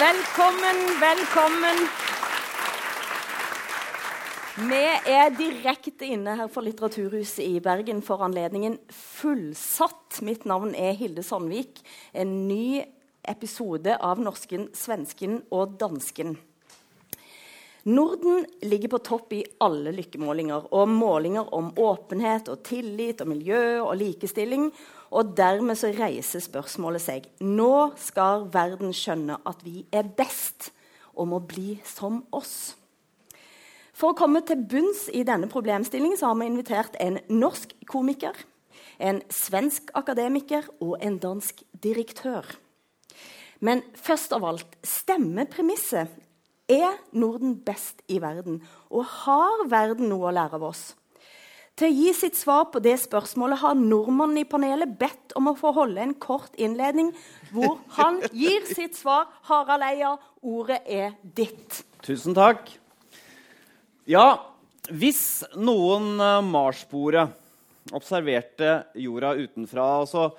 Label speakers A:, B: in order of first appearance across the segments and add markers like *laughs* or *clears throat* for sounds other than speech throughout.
A: Velkommen, velkommen. Vi er direkte inne her for Litteraturhuset i Bergen for anledningen Fullsatt. Mitt navn er Hilde Sandvik. En ny episode av Norsken, svensken og dansken. Norden ligger på topp i alle lykkemålinger og målinger om åpenhet og tillit og miljø og likestilling. Og dermed så reiser spørsmålet seg Nå skal verden skjønne at vi er best og må bli som oss. For å komme til bunns i denne problemstillingen så har vi invitert en norsk komiker, en svensk akademiker og en dansk direktør. Men først av alt stemmer premisset. Er Norden best i verden? Og har verden noe å lære av oss? Til å gi sitt svar på det spørsmålet har nordmannen i panelet bedt om å få holde en kort innledning hvor han gir sitt svar. Harald Eia, ordet er ditt.
B: Tusen takk. Ja, hvis noen uh, marsboere observerte jorda utenfra altså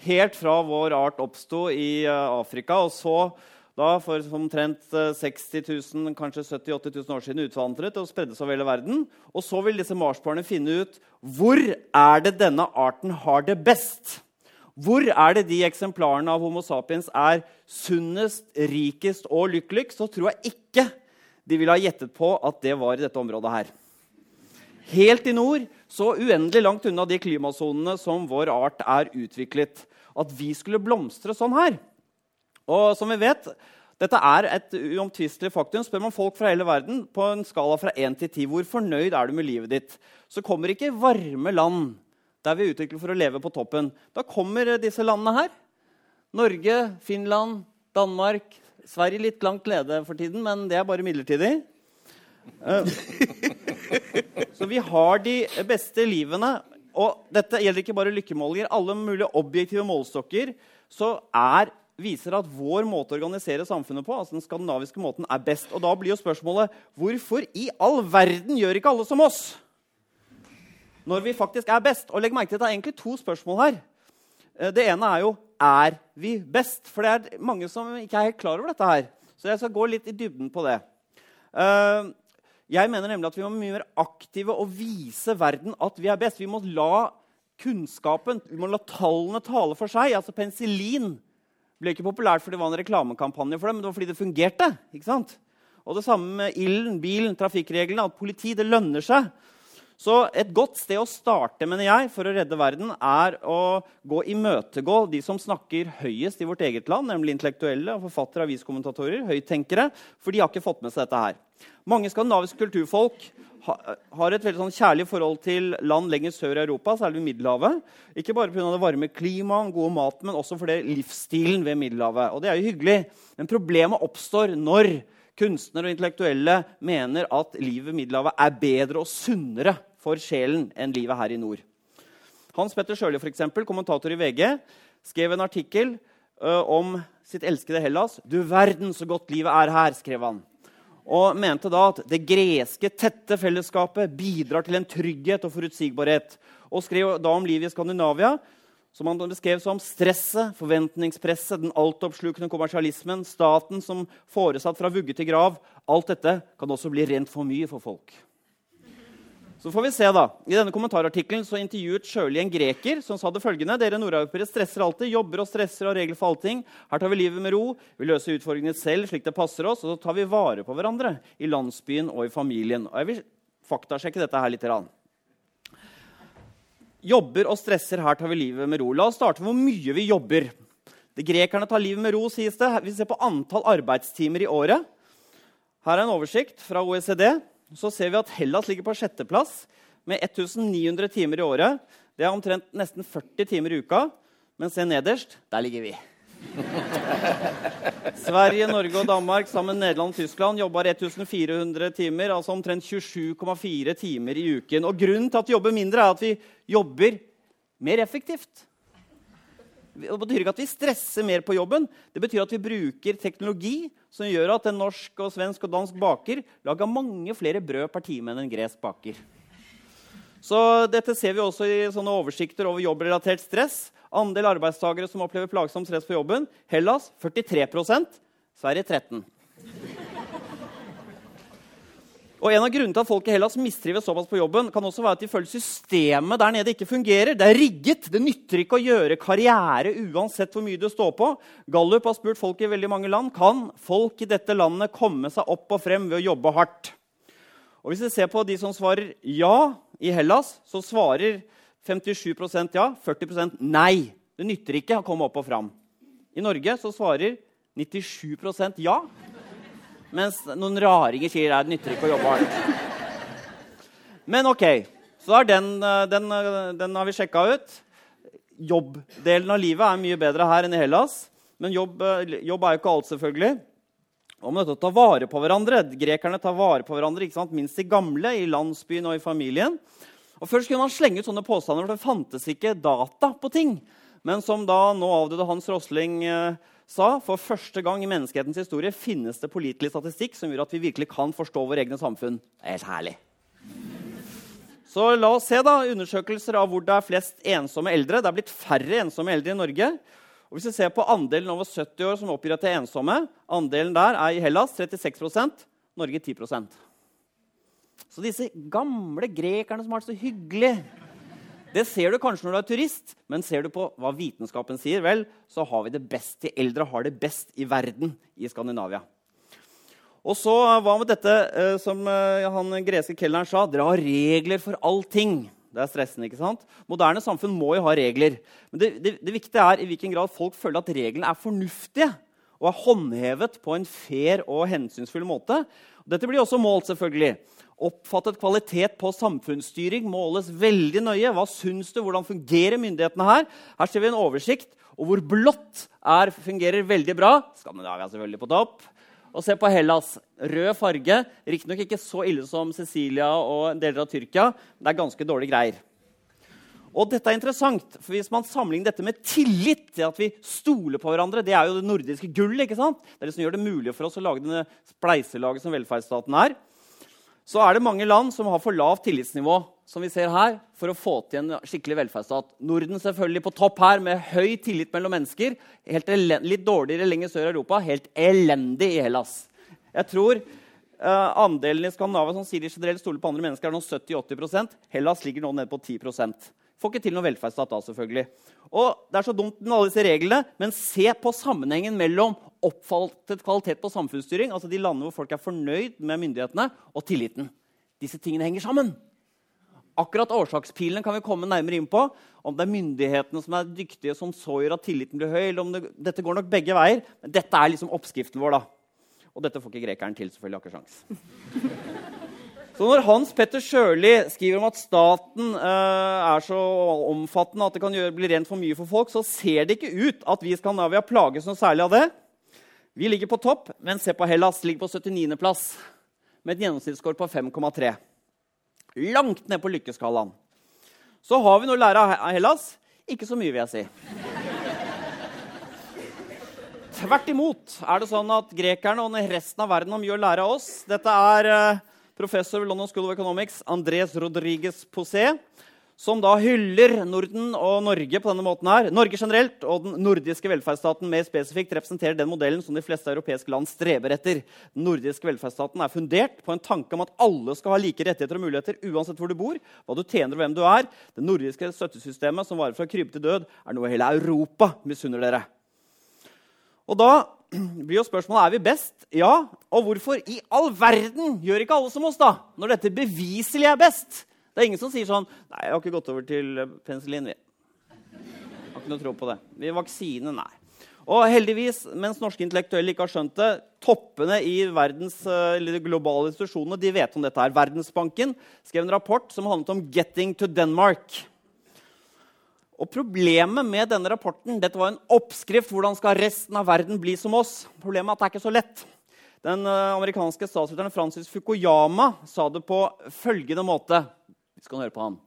B: Helt fra vår art oppsto i uh, Afrika, og så da for omtrent 60 000, kanskje 70 000-80 000 år siden utvandret og spredde seg over hele verden. Og så vil disse marsbarna finne ut hvor er det denne arten har det best. Hvor er det de eksemplarene av Homo sapiens er sunnest, rikest og lykkeligst? Så tror jeg ikke de ville ha gjettet på at det var i dette området her. Helt i nord, så uendelig langt unna de klimasonene som vår art er utviklet. At vi skulle blomstre sånn her. Og som vi vet, dette er et uomtvistelig faktum. Spør man folk fra hele verden på en skala fra 1 til 10 hvor fornøyd er du med livet ditt, så kommer ikke varme land der vi er utviklet for å leve på toppen. Da kommer disse landene her. Norge, Finland, Danmark, Sverige litt langt nede for tiden, men det er bare midlertidig. Uh, så vi har de beste livene. Og dette gjelder ikke bare lykkemålinger. Alle mulige objektive målstokker så er viser at vår måte å organisere samfunnet på altså den skandinaviske måten, er best. Og Da blir jo spørsmålet hvorfor i all verden gjør ikke alle som oss? Når vi faktisk er best. Og legg merke til at Det er egentlig to spørsmål her. Eh, det ene er jo er vi best? For det er mange som ikke er helt klar over dette her. Så jeg skal gå litt i dybden på det. Eh, jeg mener nemlig at vi må være mye mer aktive og vise verden at vi er best. Vi må la kunnskapen, vi må la tallene tale for seg. Altså Penicillin ble ikke populært fordi det var en reklamekampanje for det, men det var fordi det fungerte. ikke sant? Og det samme med ilden, bilen, trafikkreglene. At politi det lønner seg. Så et godt sted å starte mener jeg, for å redde verden, er å gå imøtegå de som snakker høyest i vårt eget land, nemlig intellektuelle, forfattere, aviskommentatorer, høyttenkere. For de har ikke fått med seg dette her. Mange skandinaviske kulturfolk har et veldig sånn kjærlig forhold til land lenger sør i Europa, særlig Middelhavet. Ikke bare pga. det varme klimaet, gode maten, men også fordi livsstilen ved Middelhavet. Og det er jo hyggelig, men problemet oppstår når kunstnere og intellektuelle mener at livet ved Middelhavet er bedre og sunnere for sjelen enn livet her i nord. Hans Petter Sjøli, kommentator i VG, skrev en artikkel om sitt elskede Hellas. 'Du verden så godt livet er her', skrev han og mente da at det greske, tette fellesskapet bidrar til en trygghet og forutsigbarhet. Og skrev da om livet i Skandinavia, som han beskrev som stresset, forventningspresset, den altoppslukende kommersialismen, staten som foresatt fra vugge til grav. Alt dette kan også bli rent for mye for folk. Så får vi se da. I denne kommentarartikkelen så intervjuet Sjøli en greker som sa det følgende.: Dere nordeuropeere stresser alltid, jobber og stresser og regler for allting. Her tar vi livet med ro, vi løser utfordringene selv slik det passer oss, og så tar vi vare på hverandre i landsbyen og i familien. Og jeg vil faktasjekke dette her litt. Jobber og stresser, her tar vi livet med ro. La oss starte med hvor mye vi jobber. De grekerne tar livet med ro, sies det. Vi ser på antall arbeidstimer i året. Her er en oversikt fra OECD så ser vi at Hellas ligger på sjetteplass med 1900 timer i året. Det er omtrent nesten 40 timer i uka. Men se nederst. Der ligger vi. *laughs* Sverige, Norge og Danmark sammen med Nederland og Tyskland jobber 1400 timer, altså omtrent 27,4 timer i uken. Og Grunnen til at vi jobber mindre, er at vi jobber mer effektivt. Det betyr ikke at vi stresser mer på jobben. Det betyr at vi bruker teknologi som gjør at en norsk, og svensk og dansk baker lager mange flere brød per time enn en gresk baker. Så Dette ser vi også i sånne oversikter over jobbrelatert stress. Andel arbeidstakere som opplever plagsomt stress på jobben. Hellas 43% Sverige 13. Og En av grunnene til at folk i Hellas mistrives såpass på jobben, kan også være at de føler systemet der nede ikke fungerer. Det er rigget. Det nytter ikke å gjøre karriere uansett hvor mye du står på. Gallup har spurt folk i veldig mange land kan folk i dette landet komme seg opp og frem ved å jobbe hardt. Og Hvis vi ser på de som svarer ja i Hellas, så svarer 57% ja, 40% nei. Det nytter ikke å komme opp og fram. I Norge så svarer 97% ja. Mens noen raringer sier at det nytter ikke å jobbe hardt. Men OK. Så den, eh, den, eh, den har vi sjekka ut. Jobbdelen av livet er mye bedre her enn i Hellas. Men jobb, eh, jobb er jo ikke alt, selvfølgelig. Om dette å ta vare på hverandre. Grekerne tar vare på hverandre, ikke sant? minst de gamle, i landsbyen og i familien. Og Først kunne man slenge ut sånne påstander, for det fantes ikke data på ting. Men som da nå avdøde Hans Rosling eh, sa, for første gang i menneskehetens historie finnes det pålitelig statistikk som gjør at vi virkelig kan forstå våre egne samfunn. Det er helt herlig. Så la oss se da, undersøkelser av hvor det er flest ensomme eldre. Det er blitt færre ensomme eldre i Norge. Og hvis vi ser på Andelen over 70 år som oppgir at de er ensomme, andelen der er i Hellas 36% Norge 10% Så disse gamle grekerne som har det så hyggelig det ser du kanskje når du er turist, men ser du på hva vitenskapen sier, vel, så har vi det best. De eldre har det best i verden i Skandinavia. Og så eh, Hva med dette eh, som eh, han greske kelneren sa? Dere har regler for allting. Det er stressende. ikke sant? Moderne samfunn må jo ha regler. Men det, det, det viktige er i hvilken grad folk føler at reglene er fornuftige og er håndhevet på en fair og hensynsfull måte. Dette blir også målt, selvfølgelig. Oppfattet kvalitet på samfunnsstyring måles veldig nøye. Hva syns du? Hvordan fungerer myndighetene her? Her ser vi en oversikt. Og hvor blått er, fungerer veldig bra. Skandinavia selvfølgelig på topp. Og se på Hellas. Rød farge. Riktignok ikke så ille som Sicilia og deler av Tyrkia. Men det er ganske dårlige greier. Og dette er interessant, for Hvis man sammenligner dette med tillit til at vi stoler på hverandre Det er jo det nordiske gullet. ikke sant? Det er det som gjør det mulig for oss å lage denne spleiselaget som velferdsstaten er så er det mange land som har for lavt tillitsnivå som vi ser her, for å få til en skikkelig velferdsstat. Norden selvfølgelig på topp her, med høy tillit mellom mennesker. litt dårligere lenger sør i Europa. Helt elendig i Hellas. Jeg tror uh, andelen i Skandinavia som sier de generelt stoler på andre mennesker, er nå 70-80% Hellas ligger nå nede på 10 Får ikke til noe velferdsstat da, selvfølgelig. Og Det er så dumt med alle disse reglene, men se på sammenhengen mellom oppfattet kvalitet på samfunnsstyring, altså de landene hvor folk er fornøyd med myndighetene, og tilliten. Disse tingene henger sammen. Akkurat årsakspilene kan vi komme nærmere inn på. Om det er myndighetene som er dyktige, som så gjør at tilliten blir høy. eller om det, Dette går nok begge veier. Men dette er liksom oppskriften vår. da. Og dette får ikke grekeren til. selvfølgelig, ikke sjans. Så når Hans Petter Sjøli skriver om at staten eh, er så omfattende at det kan gjøre, bli rent for mye for folk, så ser det ikke ut at vi i Skandinavia plages noe særlig av det. Vi ligger på topp, men se på Hellas. ligger på 79.-plass med et gjennomsnittsscore på 5,3. Langt ned på lykkeskalaen. Så har vi noe å lære av Hellas. Ikke så mye, vil jeg si. Tvert imot er det sånn at grekerne og resten av verden har mye å lære av oss. Dette er uh, professor ved London School of Economics, Andres Rodriguez Posé, som da hyller Norden og Norge på denne måten her. Norge generelt og den nordiske velferdsstaten mer spesifikt representerer den modellen som de fleste europeiske land streber etter. Den nordiske velferdsstaten er fundert på en tanke om at alle skal ha like rettigheter og muligheter uansett hvor du bor, hva du tjener og hvem du er. Det nordiske støttesystemet som varer fra krybbe til død, er noe hele Europa misunner dere. Og da *clears throat* blir jo spørsmålet er vi best. Ja, og hvorfor i all verden gjør ikke alle som oss, da? Når dette beviselig er best? Det er ingen som sier sånn Nei, jeg har ikke gått over til penicillin. Vi har ikke noe tro på det. Vi Vaksine, nei. Og heldigvis, mens norske intellektuelle ikke har skjønt det, toppene i verdens, eller globale institusjonene de vet om dette. her. Verdensbanken skrev en rapport som handlet om 'Getting to Denmark'. Og Problemet med denne rapporten dette var en oppskrift. Hvordan skal resten av verden bli som oss? Problemet er at det er ikke så lett. Den uh, amerikanske statsministeren Francis Fukuyama sa det på følgende måte. Vi skal høre på han.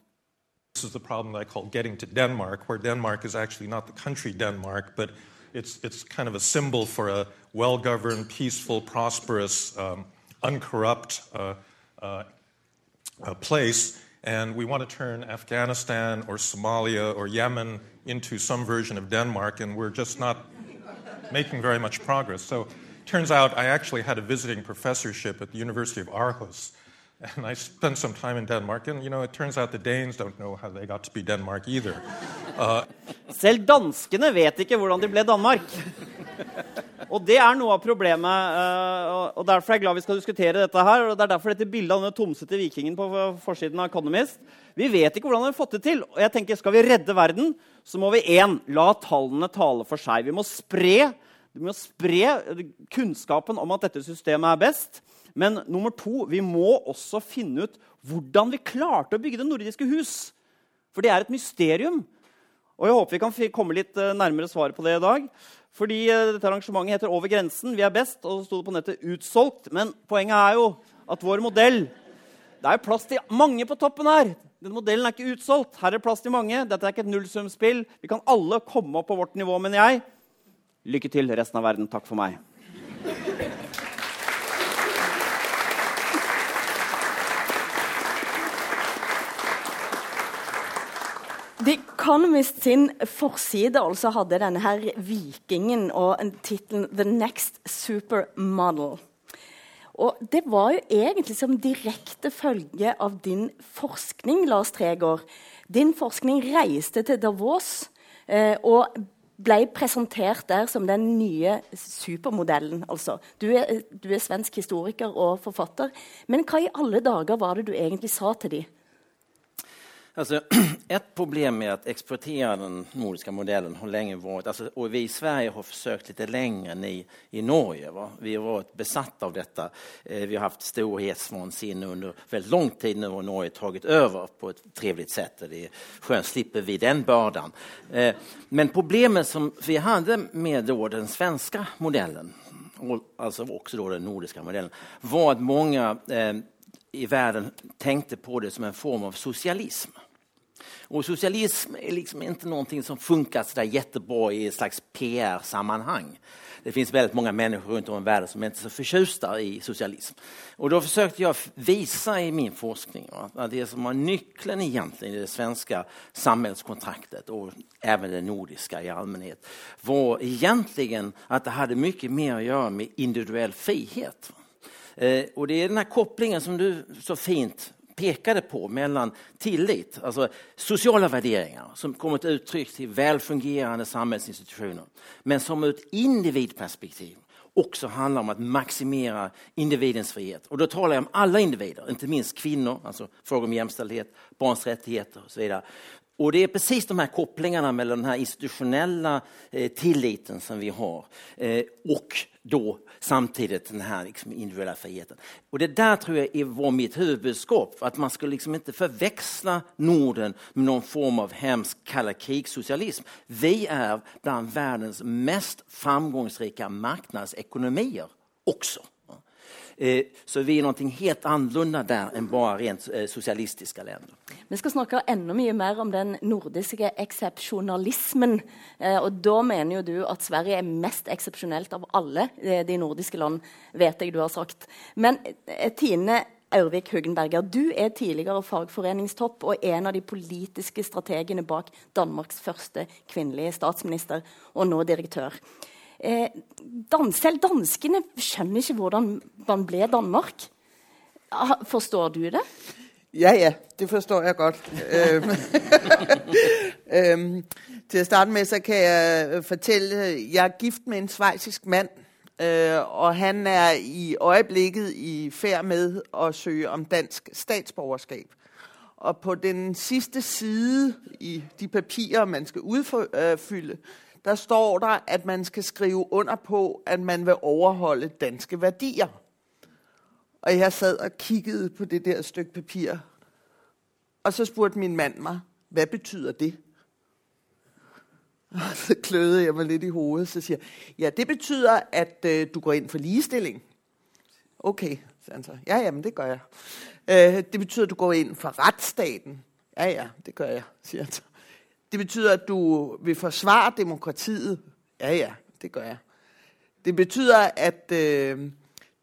C: This is the problem I call getting to Denmark, where Denmark is actually not the country Denmark, but it's, it's kind of a symbol for a well governed, peaceful, prosperous, um, uncorrupt uh, uh, place. And we want to turn Afghanistan or Somalia or Yemen into some version of Denmark, and we're just not making very much progress. So turns out I actually had a visiting professorship at the University of Aarhus. And I spent some time in Denmark, and you know, it turns out the Danes don't know how they got to be Denmark either. Uh,
B: Selv danskene vet ikke hvordan de ble Danmark. Og det er noe av problemet. eh, og Derfor er jeg glad vi skal diskutere dette her. og Det er derfor dette bildet av denne tomsete vikingen på forsiden av Economist. Vi vet ikke hvordan vi har fått det til. Og jeg tenker, Skal vi redde verden, så må vi én, la tallene tale for seg. Vi må spre, vi må spre kunnskapen om at dette systemet er best. Men nummer to, vi må også finne ut hvordan vi klarte å bygge Det nordiske hus. For det er et mysterium. Og jeg håper vi kan komme litt eh, nærmere svaret på det i dag. Fordi eh, dette arrangementet heter Over grensen. Vi er best. Og så sto det på nettet 'utsolgt'. Men poenget er jo at vår modell Det er plass til mange på toppen her. Den modellen er ikke utsolgt. Her er det plass til mange. Dette er ikke et nullsumspill. Vi kan alle komme opp på vårt nivå, mener jeg. Lykke til, resten av verden. Takk for meg.
A: The Economist sin forside altså hadde denne her vikingen og tittelen 'The Next Supermodel'. Og det var jo egentlig som direkte følge av din forskning, Lars Tregård. Din forskning reiste til Davos eh, og ble presentert der som den nye supermodellen. Altså. Du, er, du er svensk historiker og forfatter. Men hva i alle dager var det du egentlig sa til dem?
D: Alltså, *clears throat* ett problem med att exportera den nordiska modellen har länge varit, alltså, och vi i Sverige har försökt lite längre än ni i Norge. Va? Vi har varit besatta av detta. Eh, vi har haft storhetsvansinne under väldigt lång tid nu och Norge tagit över på ett trevligt sätt. Det är skönt slipper vi den bördan. Eh, men problemet som vi hade med då den svenska modellen, alltså också då den nordiska modellen, var att många eh, i världen tänkte på det som en form av socialism. Och socialism är liksom inte någonting som funkar så där jättebra i ett slags PR-sammanhang. Det finns väldigt många människor runt om i världen som inte är så förtjusta i socialism. Och då försökte jag visa i min forskning att det som var nyckeln egentligen i det svenska samhällskontraktet och även det nordiska i allmänhet var egentligen att det hade mycket mer att göra med individuell frihet. Eh, och det är den här kopplingen som du så fint pekade på mellan tillit, alltså sociala värderingar som kommer till uttryck i välfungerande samhällsinstitutioner, men som ur ett individperspektiv också handlar om att maximera individens frihet. Och då talar jag om alla individer, inte minst kvinnor, alltså frågor om jämställdhet, barns rättigheter och så vidare. Och det är precis de här kopplingarna mellan den här institutionella eh, tilliten som vi har eh, och då samtidigt den här liksom individuella friheten. Och det där tror är var mitt huvudbudskap, att man ska liksom inte förväxla Norden med någon form av hemsk kalla krigssocialism. Vi är bland världens mest framgångsrika marknadsekonomier också. Eh, så vi er noe helt annerledes der enn bare rent eh, sosialistiske länder.
A: Vi skal snakke enda mye mer om den nordiske eksepsjonalismen. Eh, og da mener jo du at Sverige er mest eksepsjonelt av alle de nordiske land, vet jeg du har sagt. Men Tine Aurvik Hugenberger, du er tidligere fagforeningstopp og en av de politiske strategene bak Danmarks første kvinnelige statsminister, og nå direktør. Eh, dans, selv danskene skjønner ikke hvordan man ble Danmark. Forstår du det?
E: Ja, ja. Det forstår jeg godt. øhm, *laughs* til å starte med så kan jeg fortelle Jeg er gift med en sveitsisk mann. Øh, og han er i øyeblikket i ferd med å søke om dansk statsborgerskap. Og på den siste side i de papirer man skal udfylde, der står der, at man skal skrive under på, at man vil overholde danske værdier. Og jeg sad og kiggede på det der stykke papir. Og så spurgte min mand mig, hvad betyder det? *laughs* Og så kløede jeg mig lidt i hovedet, så siger ja, det betyder, at øh, du går ind for ligestilling. Okay, sagde han så. Ja, jamen, det gør jeg. Øh, det betyder, at du går ind for retsstaten. Ja, ja, det gør jeg, siger han så. Det betyder, at du vil forsvare demokratiet. Ja, ja, det gør jeg. Det betyder, at øh,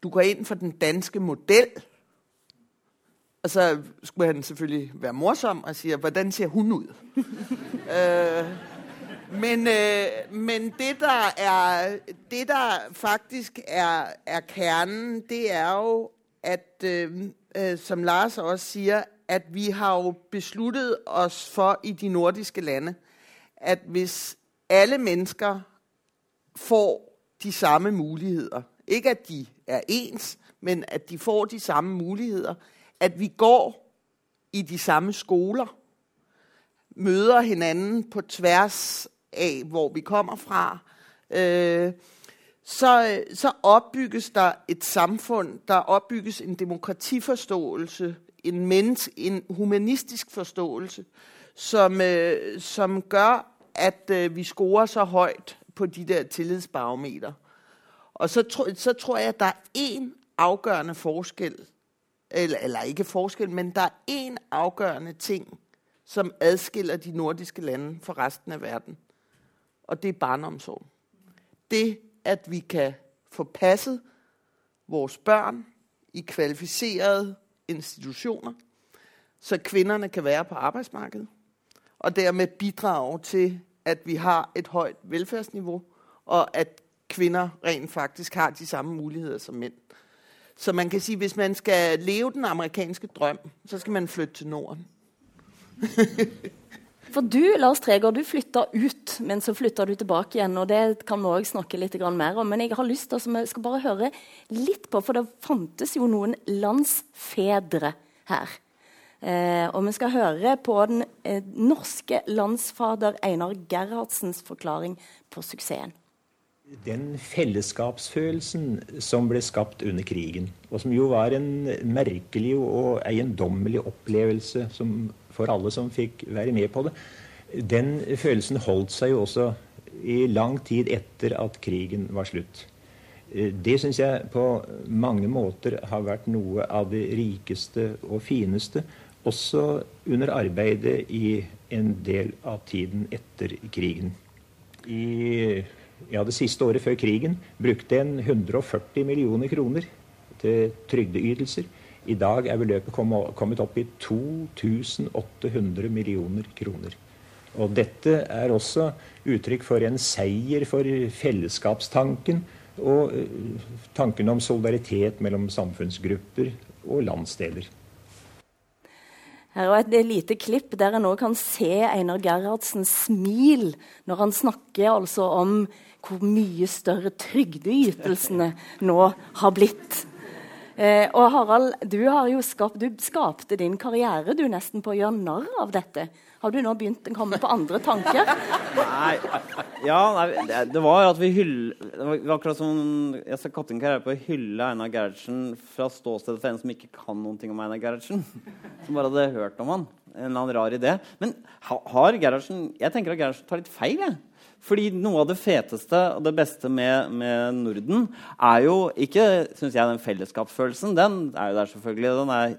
E: du går ind for den danske model. Og så skulle han selvfølgelig være morsom og sige, hvordan ser hun ud? *laughs* øh, Men, øh, men det, der er, det, der faktisk er, er kernen, det er jo, at øh, øh, som Lars også siger, at vi har jo besluttet oss for i de nordiske lande, at hvis alle mennesker får de samme muligheder, ikke at de er ens, men at de får de samme muligheder, at vi går i de samme skoler, møder hinanden på tværs af, hvor vi kommer fra, øh, så, så opbygges der et samfund, der opbygges en demokratiforståelse, en, menneske, en humanistisk forståelse, som, øh, som gør, at øh, vi scorer så højt på de der tillidsbarometer. Og så, tro, så tror jeg, at der er en afgørende forskel, eller, eller ikke forskel, men der er en afgørende ting, som adskiller de nordiske lande fra resten af verden. Og det er barneomsorg. Det, at vi kan få passet vores børn i kvalificerede institutioner, så kvinderne kan være på arbejdsmarkedet, og dermed bidrage til, at vi har et højt velfærdsniveau, og at kvinder rent faktisk har de samme muligheder som mænd. Så man kan sige, hvis man skal leve den amerikanske drøm, så skal man flytte til Norden. *laughs*
A: For du, Lars Tregård, du flytta ut, men så flytta du tilbake igjen. og Det kan vi òg snakke litt mer om. Men jeg har lyst til å bare høre litt på, for det fantes jo noen landsfedre her. Eh, og vi skal høre på den eh, norske landsfader Einar Gerhardsens forklaring på suksessen.
F: Den fellesskapsfølelsen som ble skapt under krigen, og som jo var en merkelig og eiendommelig opplevelse som for alle som fikk være med på det. Den følelsen holdt seg jo også i lang tid etter at krigen var slutt. Eh, det syns jeg på mange måter har vært noe av det rikeste og fineste, også under arbeidet i en del av tiden etter krigen. I ja, det siste året før krigen brukte en 140 millioner kroner til trygdeytelser. I dag er beløpet kommet opp i 2800 millioner kroner. Og dette er også uttrykk for en seier for fellesskapstanken og eh, tanken om solidaritet mellom samfunnsgrupper og landsdeler.
A: Her er et lite klipp der en nå kan se Einar Gerhardsens smil når han snakker altså om hvor mye større trygdeytelsene nå har blitt. Eh, og Harald, du, skapt, du skapte din karriere du nesten på å gjøre narr av dette. Har du nå begynt å komme på andre tanker?
B: Nei, ja, nei, det, var at vi hyller Det var akkurat som jeg sa en karriere på å hylle Einar Gerhardsen fra ståstedet for en som ikke kan noen ting om Einar Gerhardsen. Som bare hadde hørt om han. En eller annen rar idé. Men har Gerhardsen Jeg tenker at Gerhardsen tar litt feil. jeg. Fordi noe av det feteste og det beste med, med Norden er jo ikke synes jeg, den fellesskapsfølelsen. Den er jo der selvfølgelig. Den er,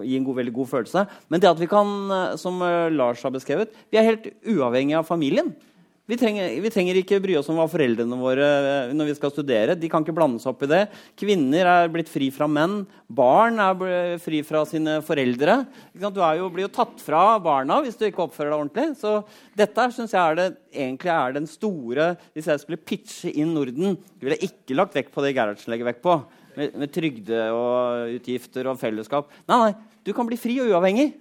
B: gir en god, veldig god følelse. Men det at vi kan, som eh, Lars har beskrevet, vi er helt uavhengig av familien. Vi trenger, vi trenger, ikke bry oss om hva foreldrene våre eh, når vi skal studere. De kan ikke blande seg opp i det. Kvinner er blitt fri fra menn. Barn er fri fra sine foreldre. Du jo, blir jo tatt fra barna hvis du ikke oppfører deg ordentlig. Så dette synes jeg er det, egentlig er den store Hvis jeg skulle pitche inn Norden, ville jeg ikke lagt vekk på det Gerhardsen legger vekt på. Med, med trygde og utgifter og fellesskap. Nei, nei, du kan bli fri og uavhengig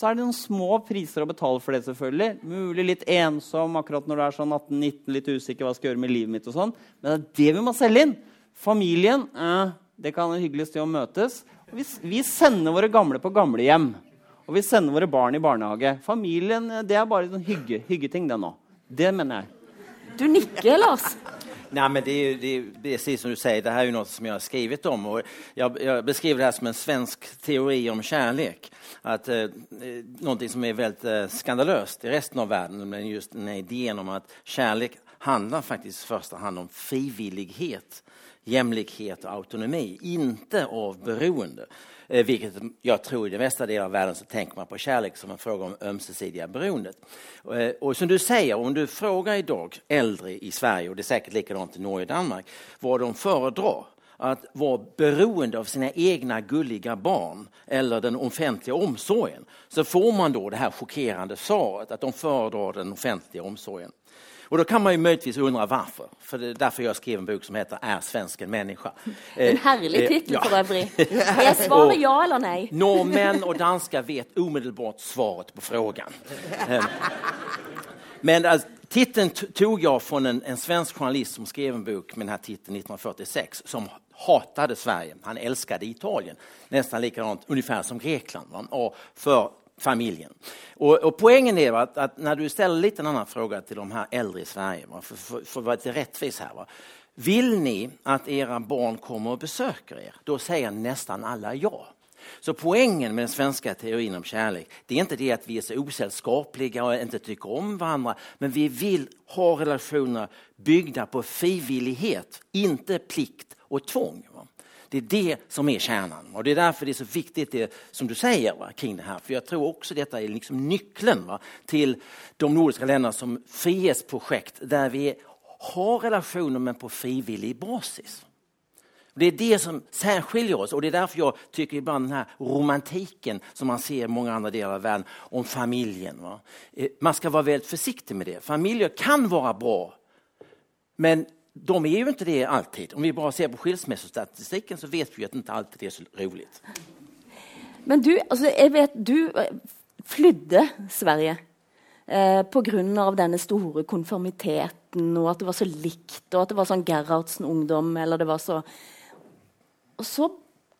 B: så er det noen små priser å betale for det. selvfølgelig. Mulig litt ensom akkurat når du er sånn 18-19, litt usikker hva skal gjøre med livet mitt. og sånn. Men det er det vi må selge inn. Familien eh, det kan være hyggelig sted å møtes. Vi, vi, sender våre gamle på gamlehjem. Og vi sender våre barn i barnehage. Familien det er bare en hygge, hyggeting, det nå. Det mener jeg.
A: Du nikker, Lars.
D: Nej, men det är, det är precis som du säger, det här är något som jag har skrivit om. Och jag, jag beskriver det här som en svensk teori om kärlek. Att, eh, någonting som är väldigt eh, skandalöst i resten av världen, men just den här idén om att kärlek handlar faktiskt i första hand om frivillighet, jämlikhet och autonomi, inte av beroende. Eh, vilket jag tror i den västra delen av världen så tänker man på kärlek som en fråga om ömsesidiga beroendet. Eh, och som du säger, om du frågar idag äldre i Sverige, och det är säkert likadant i Norge och Danmark, vad de föredrar. att vara beroende av sina egna gulliga barn eller den offentliga omsorgen så får man då det här chockerande svaret att de föredrar den offentliga omsorgen. Och då kan man ju möjligtvis undra varför. För det är därför jag skrev en bok som heter Är svensken människa?
A: En herlig
D: titel
A: tittel
D: ja.
A: for øvrig. Er *laughs* svaret ja eller nei?
D: Norrmän och danskar vet omedelbart svaret på frågan. Eh, Men alltså, titeln tog jag från en, en svensk journalist som skrev en bok med den här titeln 1946 som hatade Sverige. Han älskade Italien. Nästan likadant, ungefär som Grekland. Va? Och för familjen. Och, och poängen är att, att när du ställer lite en annan fråga till de här äldre i Sverige, va? För, för, för att vara lite rättvis. Va? Vill ni att era barn kommer och besöker er? Då säger nästan alla ja. Så poängen med den svenska teorin om kärlek, det är inte det att vi är så osällskapliga och inte tycker om varandra, men vi vill ha relationer byggda på frivillighet, inte plikt och tvång. Det är det som är kärnan och det är därför det är så viktigt det som du säger va, kring det här. För jag tror också detta är liksom nyckeln va, till de nordiska länderna som frihetsprojekt där vi har relationer men på frivillig basis. Det är det som särskiljer oss och det är därför jag tycker ibland den här romantiken som man ser i många andra delar av världen om familjen. Va? Eh, Man ska vara väldigt försiktig med det. Familjer kan vara bra men de är ju inte det alltid. Om vi bara ser på skilsmässostatistiken så vet vi att inte alltid det är så roligt.
A: Men du, alltså, jeg vet du eh, flydde Sverige eh, pga. denne store konformiteten, og at det var så likt, og at det var sånn Gerhardsen-ungdom, eller det var så Og så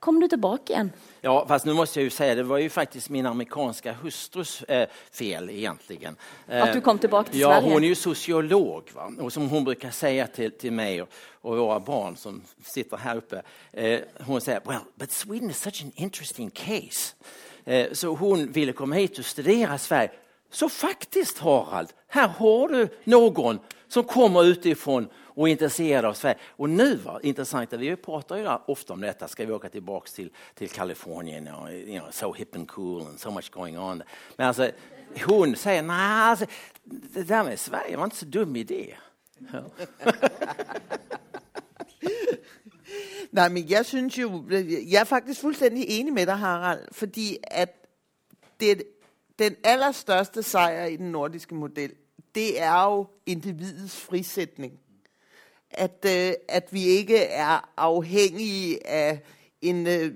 A: kom du tilbake igjen.
D: Ja, fast nu måste jag ju säga, det var ju faktiskt min amerikanska hustrus eh, fel egentligen. Eh,
A: Att du kom tillbaka till
D: ja,
A: Sverige?
D: hon är ju sociolog va? och som hon brukar säga till, till mig och, och våra barn som sitter här uppe. Eh, hon säger, well, but Sweden is such an interesting case. Eh, så hon ville komma hit och studera Sverige. Så faktiskt Harald, här har du någon som kommer utifrån och är intresserad av Sverige. Och nu, va, intressant, vi pratar ju ofta om detta, ska vi åka tillbaka till, till Kalifornien, och, you know, so hip and cool and so much going on. Men alltså, hon säger, nej, alltså, det där med Sverige var inte så dum idé. Ja. *laughs*
E: Nej, men jeg synes jo, jeg er faktisk fuldstændig enig med dig, Harald, fordi at det, den allerstørste sejr i den nordiske model, det er jo individets frisætning. At, øh, at vi ikke er afhængige af en, øh,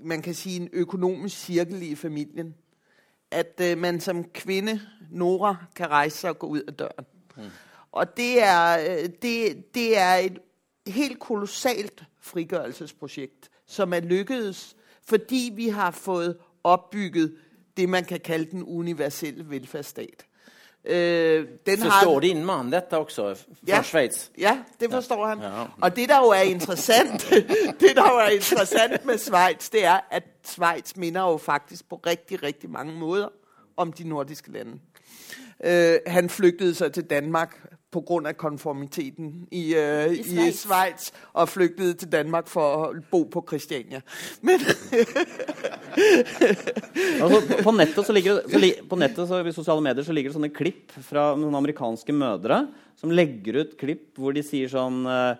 E: man kan sige, en økonomisk cirkel i familien. At øh, man som kvinde, Nora, kan rejse sig og gå ud af døren. Mm. Og det er, det, det er et helt kolossalt frigørelsesprojekt, som er lykkedes, fordi vi har fået opbygget det, man kan kalde den universelle velfærdsstat. Øh, den
D: har... din mann dette også, fra
E: Ja.
D: Schweiz?
E: Ja, det forstår han.
D: Ja.
E: Og det, der jo er interessant, *laughs* det, der jo er interessant med Schweiz, det er, at Schweiz minder jo faktisk på rigtig, rigtig mange måter om de nordiske lande. Uh, han flygtede så til Danmark på grund af konformiteten i, øh, I, i
A: Schweiz.
E: Schweiz, og flygtede til Danmark for at bo på Christiania. Men, *laughs*
B: Altså, på- nettet, så ligger så li, på nettet så, i sosiale medier så ligger det sånne klipp fra noen amerikanske mødre som legger ut klipp hvor de sier sånn uh,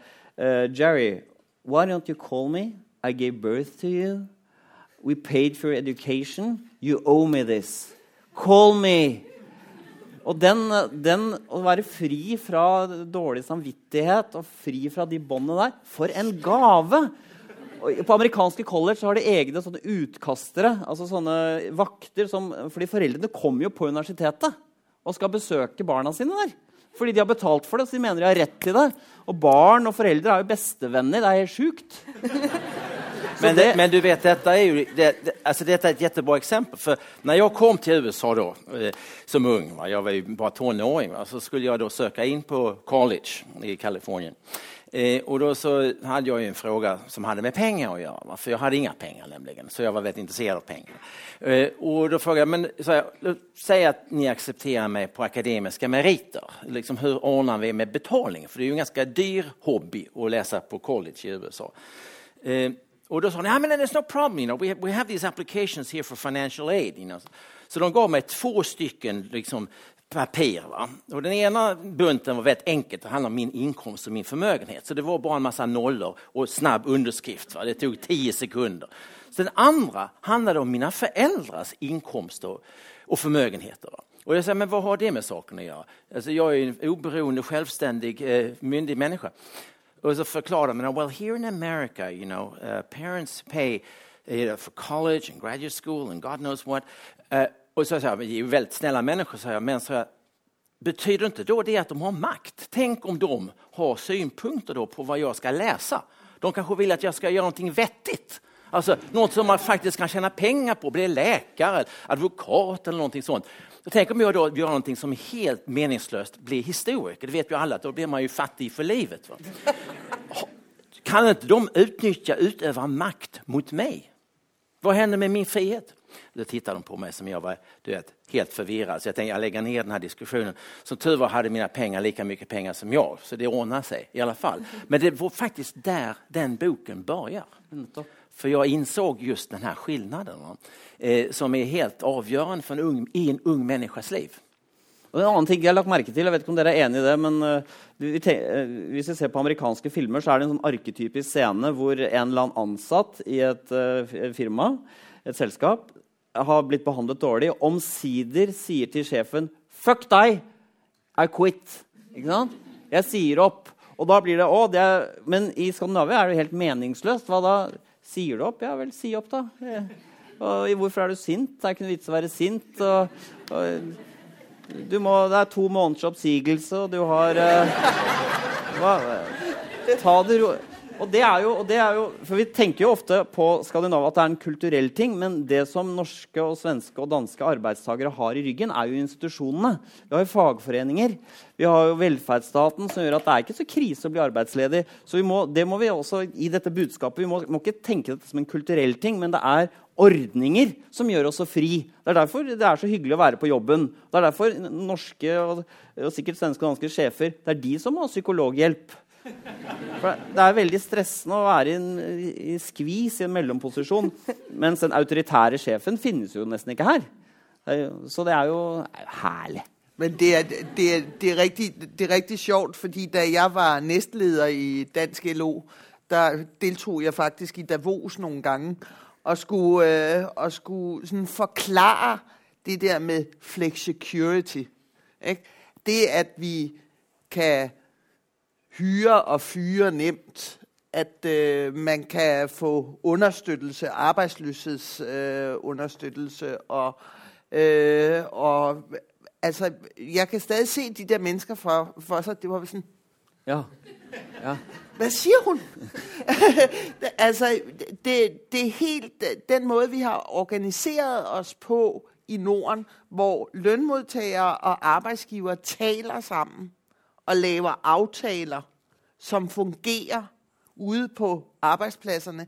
B: Jerry, why don't you call me? I gave birth to you. We paid for education. You owe me this. Call me. Og den, den å være fri fra dårlig samvittighet og fri fra de båndene der For en gave! På amerikanske college har de egne sånne utkastere. altså sånne vakter som, fordi Foreldrene kommer jo på universitetet og skal besøke barna sine der. Fordi de har betalt for det, så de mener de har rett til det. Og barn og foreldre er jo bestevenner. Det er helt sjukt.
D: Men,
B: det-
D: men du vet, dette er jo det, det, alltså dette er et kjempebra eksempel. For når jeg kom til USA då, eh, som ung, va, jeg var jo bare tonåring, så skulle jeg da søke inn på college i Kalifornien. Eh, og da så hadde jeg en fråga som hadde med penger å gjøre. va, For jeg hadde inga penger, nemlig. så jeg var veldig intresserad av penger. Eh, og da jeg, jag, men så jeg, säg att ni accepterar meg på akademiske meriter, liksom, Hvordan ordner vi med betaling? For det er jo en ganske dyr hobby å lese på college i USA. Eh, och då sa han, ja men there's no problem, you know, we, have, we have these applications here for financial aid. You know. Så de gav mig två stycken liksom, papper. Va? Och den ena bunten var väldigt enkelt, det handlade om min inkomst och min förmögenhet. Så det var bara en massa nollor och snabb underskrift. Va? Det tog tio sekunder. Så den andra handlade om mina föräldrars inkomster och förmögenheter. Va? Och jag säger, men vad har det med saken att göra? Alltså, jag är en oberoende, självständig, eh, myndig människa. Och så forklarer man, well here in America, you know, uh, parents pay you know, for college and graduate school and God knows what. Uh, och så sa jag, väldigt snälla människor, sa jag, men så jag, betyder inte då det att de har makt? Tänk om de har synpunkter då på vad jag ska läsa. De kanske vill att jag ska göra någonting vettigt. Alltså något som man faktiskt kan tjäna pengar på, bli läkare, advokat eller någonting sånt. Så tänk om jag då gör någonting som är helt meningslöst, blir historiker. Det vet ju alla, då blir man ju fattig för livet. Va? Kan inte de utnyttja, utöva makt mot mig? Vad händer med min frihet? Då tittade de på mig som jag var du vet, helt förvirrad. Så jag tänkte jag lägger ner den här diskussionen. Som tur var hade mina pengar lika mycket pengar som jag, så det ordnar sig i alla fall. Men det var faktiskt där den boken börjar. För jag insåg just den här skillnaden eh, som är helt avgjørende för en ung, i en ung människas liv.
B: Og en annen ting jeg har lagt merke til, jeg vet ikke om dere er enig i det, men uh, hvis vi ser på amerikanske filmer, så er det en sånn arketypisk scene hvor en eller annen ansatt i et firma, et selskap, har blitt behandlet dårlig, omsider sier til sjefen 'Fuck deg! I quit'. Ikke sant? Jeg sier opp. Og da blir det, å, det er, Men i Skandinavia er det helt meningsløst. Hva da? Sier du opp? Ja vel, si opp, da. Og hvorfor er du sint? Det er ikke noe vits å være sint. Og, og må, det er to måneders oppsigelse, og du har uh, hva, Ta det ro... Og det, jo, og det er jo, for Vi tenker jo ofte på Skandinavia at det er en kulturell ting, men det som norske, og svenske og danske arbeidstakere har i ryggen, er jo institusjonene. Vi har jo fagforeninger. Vi har jo velferdsstaten som gjør at det er ikke så krise å bli arbeidsledig. Så må, det må vi også i dette budskapet, vi må, må ikke tenke dette som en kulturell ting, men det er ordninger som gjør oss så fri. Det er derfor det er så hyggelig å være på jobben. Det er derfor norske og, og sikkert svenske og danske sjefer det er de som må ha psykologhjelp. For det er veldig stressende å være i, en, i skvis i en mellomposisjon. Mens den autoritære sjefen finnes jo nesten ikke her. Så det er jo herlig.
E: Men det er, det, er, det, er rigtig, det er rigtig sjovt, fordi da jeg var nestleder i Dansk LO, der deltog jeg faktisk i Davos nogle gange, og skulle, øh, og skulle sådan forklare det der med flexicurity. Ikke? Det, at vi kan hyre og fyre nemt, at øh, man kan få understøttelse, arbejdsløshedsunderstøttelse, øh, og, øh, og altså, jeg kan stadig se de der mennesker for, for sig, det var sådan,
B: ja. ja.
E: Hvad siger hun? *laughs* altså, det, det er helt den måde, vi har organiseret os på i Norden, hvor lønmodtagere og arbejdsgiver taler sammen og laver aftaler, som fungerer ude på arbejdspladserne.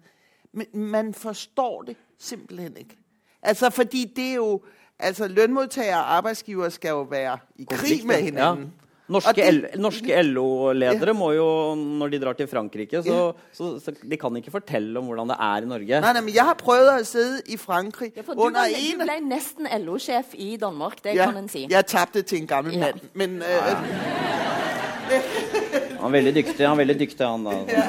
E: Men man forstår det simpelthen ikke. Altså, fordi det er jo... Altså, lønmodtagere og arbeidsgivere skal jo være i krig med hinanden. Ja.
B: Norske, norske LO-ledere må jo, når de drar til Frankrike, så, så, så, de kan ikke fortelle om hvordan det er i Norge.
E: Nei, nei, men Jeg har prøvd å sitte i Frankrike
A: ja, du, ble, du ble nesten LO-sjef i Danmark, det ja, kan en si.
E: Jeg tapte til en gammel mann, men uh,
B: Han er veldig dyktig, han er veldig dyktig, han da. Ja.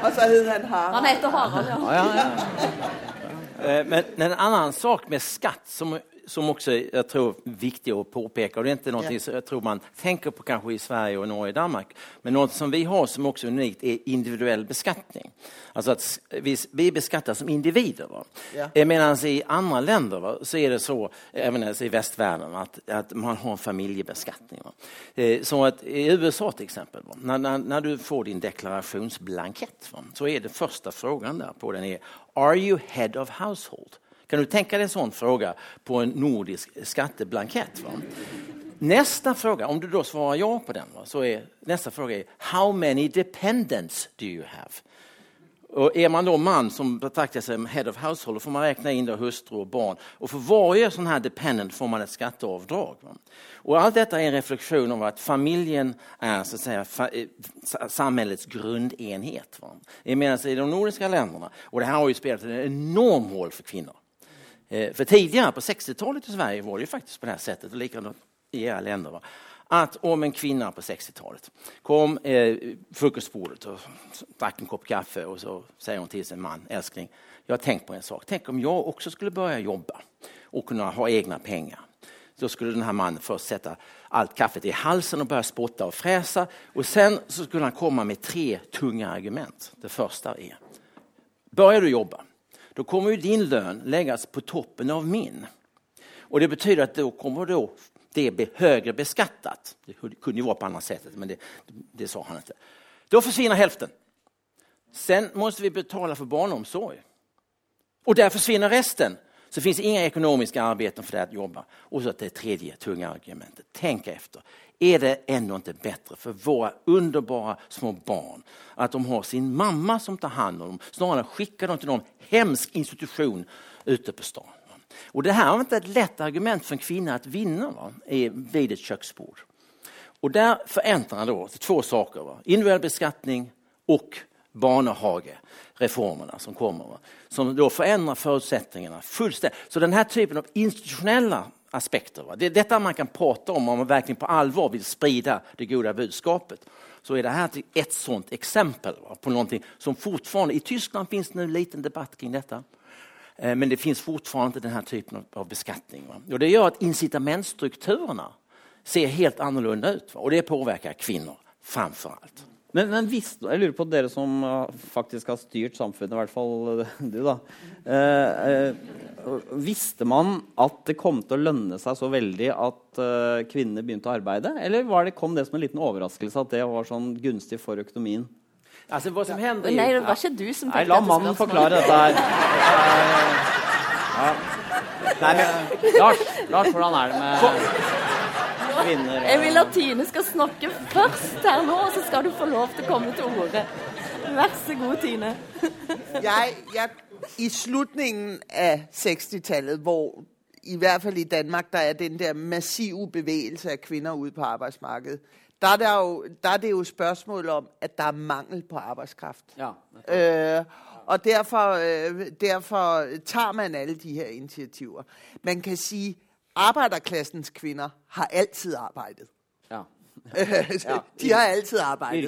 E: Og så heter han Harald.
A: Han heter Harald, ja.
B: ja, ja
D: ja. men en annen sak med skatt som som också jag tror är viktig att påpeka. Och det är inte något som jag tror man tänker på kanske i Sverige och Norge och Danmark. Men något som vi har som också är unikt är individuell beskattning. Alltså att vi, vi beskattas som individer. Va? Ja. Medan i andra länder va, så är det så, även i västvärlden, att, att man har en familjebeskattning. Va? Eh, så att i USA till exempel, va, när, när, när, du får din deklarationsblankett va, så är det första frågan där på den är Are you head of household? Kan du tänka dig en sån fråga på en nordisk skatteblankett? Va? Nästa fråga, om du då svarar ja på den, va, så är nästa fråga How many dependents do you have? Och är man då man som betraktar sig som head of household får man räkna in då hustru och barn. Och för varje sån här dependent får man ett skatteavdrag. Og Och allt detta är en reflektion om att familjen är så att säga, eh, samhällets grundenhet. Va? I de nordiska länderna, och det här har ju spelat en enorm roll för kvinnor. Eh, för tidigare, på 60-talet i Sverige, var det ju faktiskt på det här sättet. Likadant i era länder. Va? Att om en kvinna på 60-talet kom eh, frukostbordet och drack en kopp kaffe och så säger hon till sin man, älskling, jag har tänkt på en sak. Tänk om jag också skulle börja jobba och kunna ha egna pengar. Då skulle den här mannen först sätta allt kaffet i halsen och börja spotta och fräsa. Och sen så skulle han komma med tre tunga argument. Det första är, börjar du jobba, då kommer ju din lön läggas på toppen av min. Och det betyder att då kommer då det bli högre beskattat. Det kunde ju vara på annat sätt, men det, det sa han inte. Då försvinner hälften. Sen måste vi betala för barnomsorg. Och där försvinner resten. Så finns inga ekonomiska arbeten för det att jobba. Och så det tredje tunga argumentet. Tänk efter. Är det ändå inte bättre för våra underbara små barn att de har sin mamma som tar hand om dem snarare än skicka dem till någon hemsk institution ute på stan? Och det här var inte ett lätt argument för en kvinna att vinna va? vid ett köksbord. Och där förändrar han då två saker. Va? Individuell beskattning och barnehagereformerna som kommer. Som då förändrar förutsättningarna fullständigt. Så den här typen av institutionella aspekter, va? det är detta man kan prata om om man verkligen på allvar vill sprida det goda budskapet. Så är det här ett sådant exempel va? på någonting som fortfarande, i Tyskland finns det en liten debatt kring detta. Eh, men det finns fortfarande inte den här typen av beskattning. Det gör att incitamentstrukturerna ser helt annorlunda ut. Va? Och det påverkar kvinnor framför allt.
B: Men, men visste, jeg lurer på dere som uh, faktisk har styrt samfunnet, i hvert fall uh, du, da. Eh, visste man at det kom til å lønne seg så veldig at kvinner begynte å arbeide? Eller det, kom det som en liten overraskelse at det var sånn gunstig for økonomien?
D: Altså, hva som hender...
A: Nei, det var ikke du som
B: Nei, la mannen forklare dette her. *laughs* Ja. Nei, men Lars, Lars, hvordan er det med kvinner?
A: Jeg vil at Tine skal snakke først her nå, og så skal du få lov til å komme til orde. Vær så god, Tine.
E: jeg, jeg, I slutningen av 60-tallet, hvor i hvert fall i Danmark der er den der massive bevægelse av kvinner ute på arbeidsmarkedet, der er, der, jo, der er det jo spørsmål om, at der er mangel på arbeidskraft.
B: Ja.
E: Øh, og derfor, øh, derfor tar man alle de her initiativer. Man kan sige, arbejderklassens kvinder har altid arbejdet.
B: Ja. *laughs*
E: de har altid arbejdet.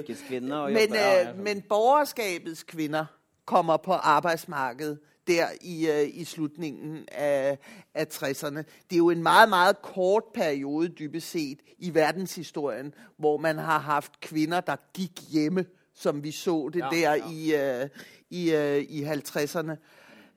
B: Men,
E: øh, men borgerskabets kvinder kommer på arbejdsmarkedet der i, uh, i slutningen af, af 60'erne. Det er jo en meget, meget kort periode dybest set i verdenshistorien, hvor man har haft kvinder, der gik hjemme, som vi så det ja, der ja. i, uh, i, uh, i 50'erne.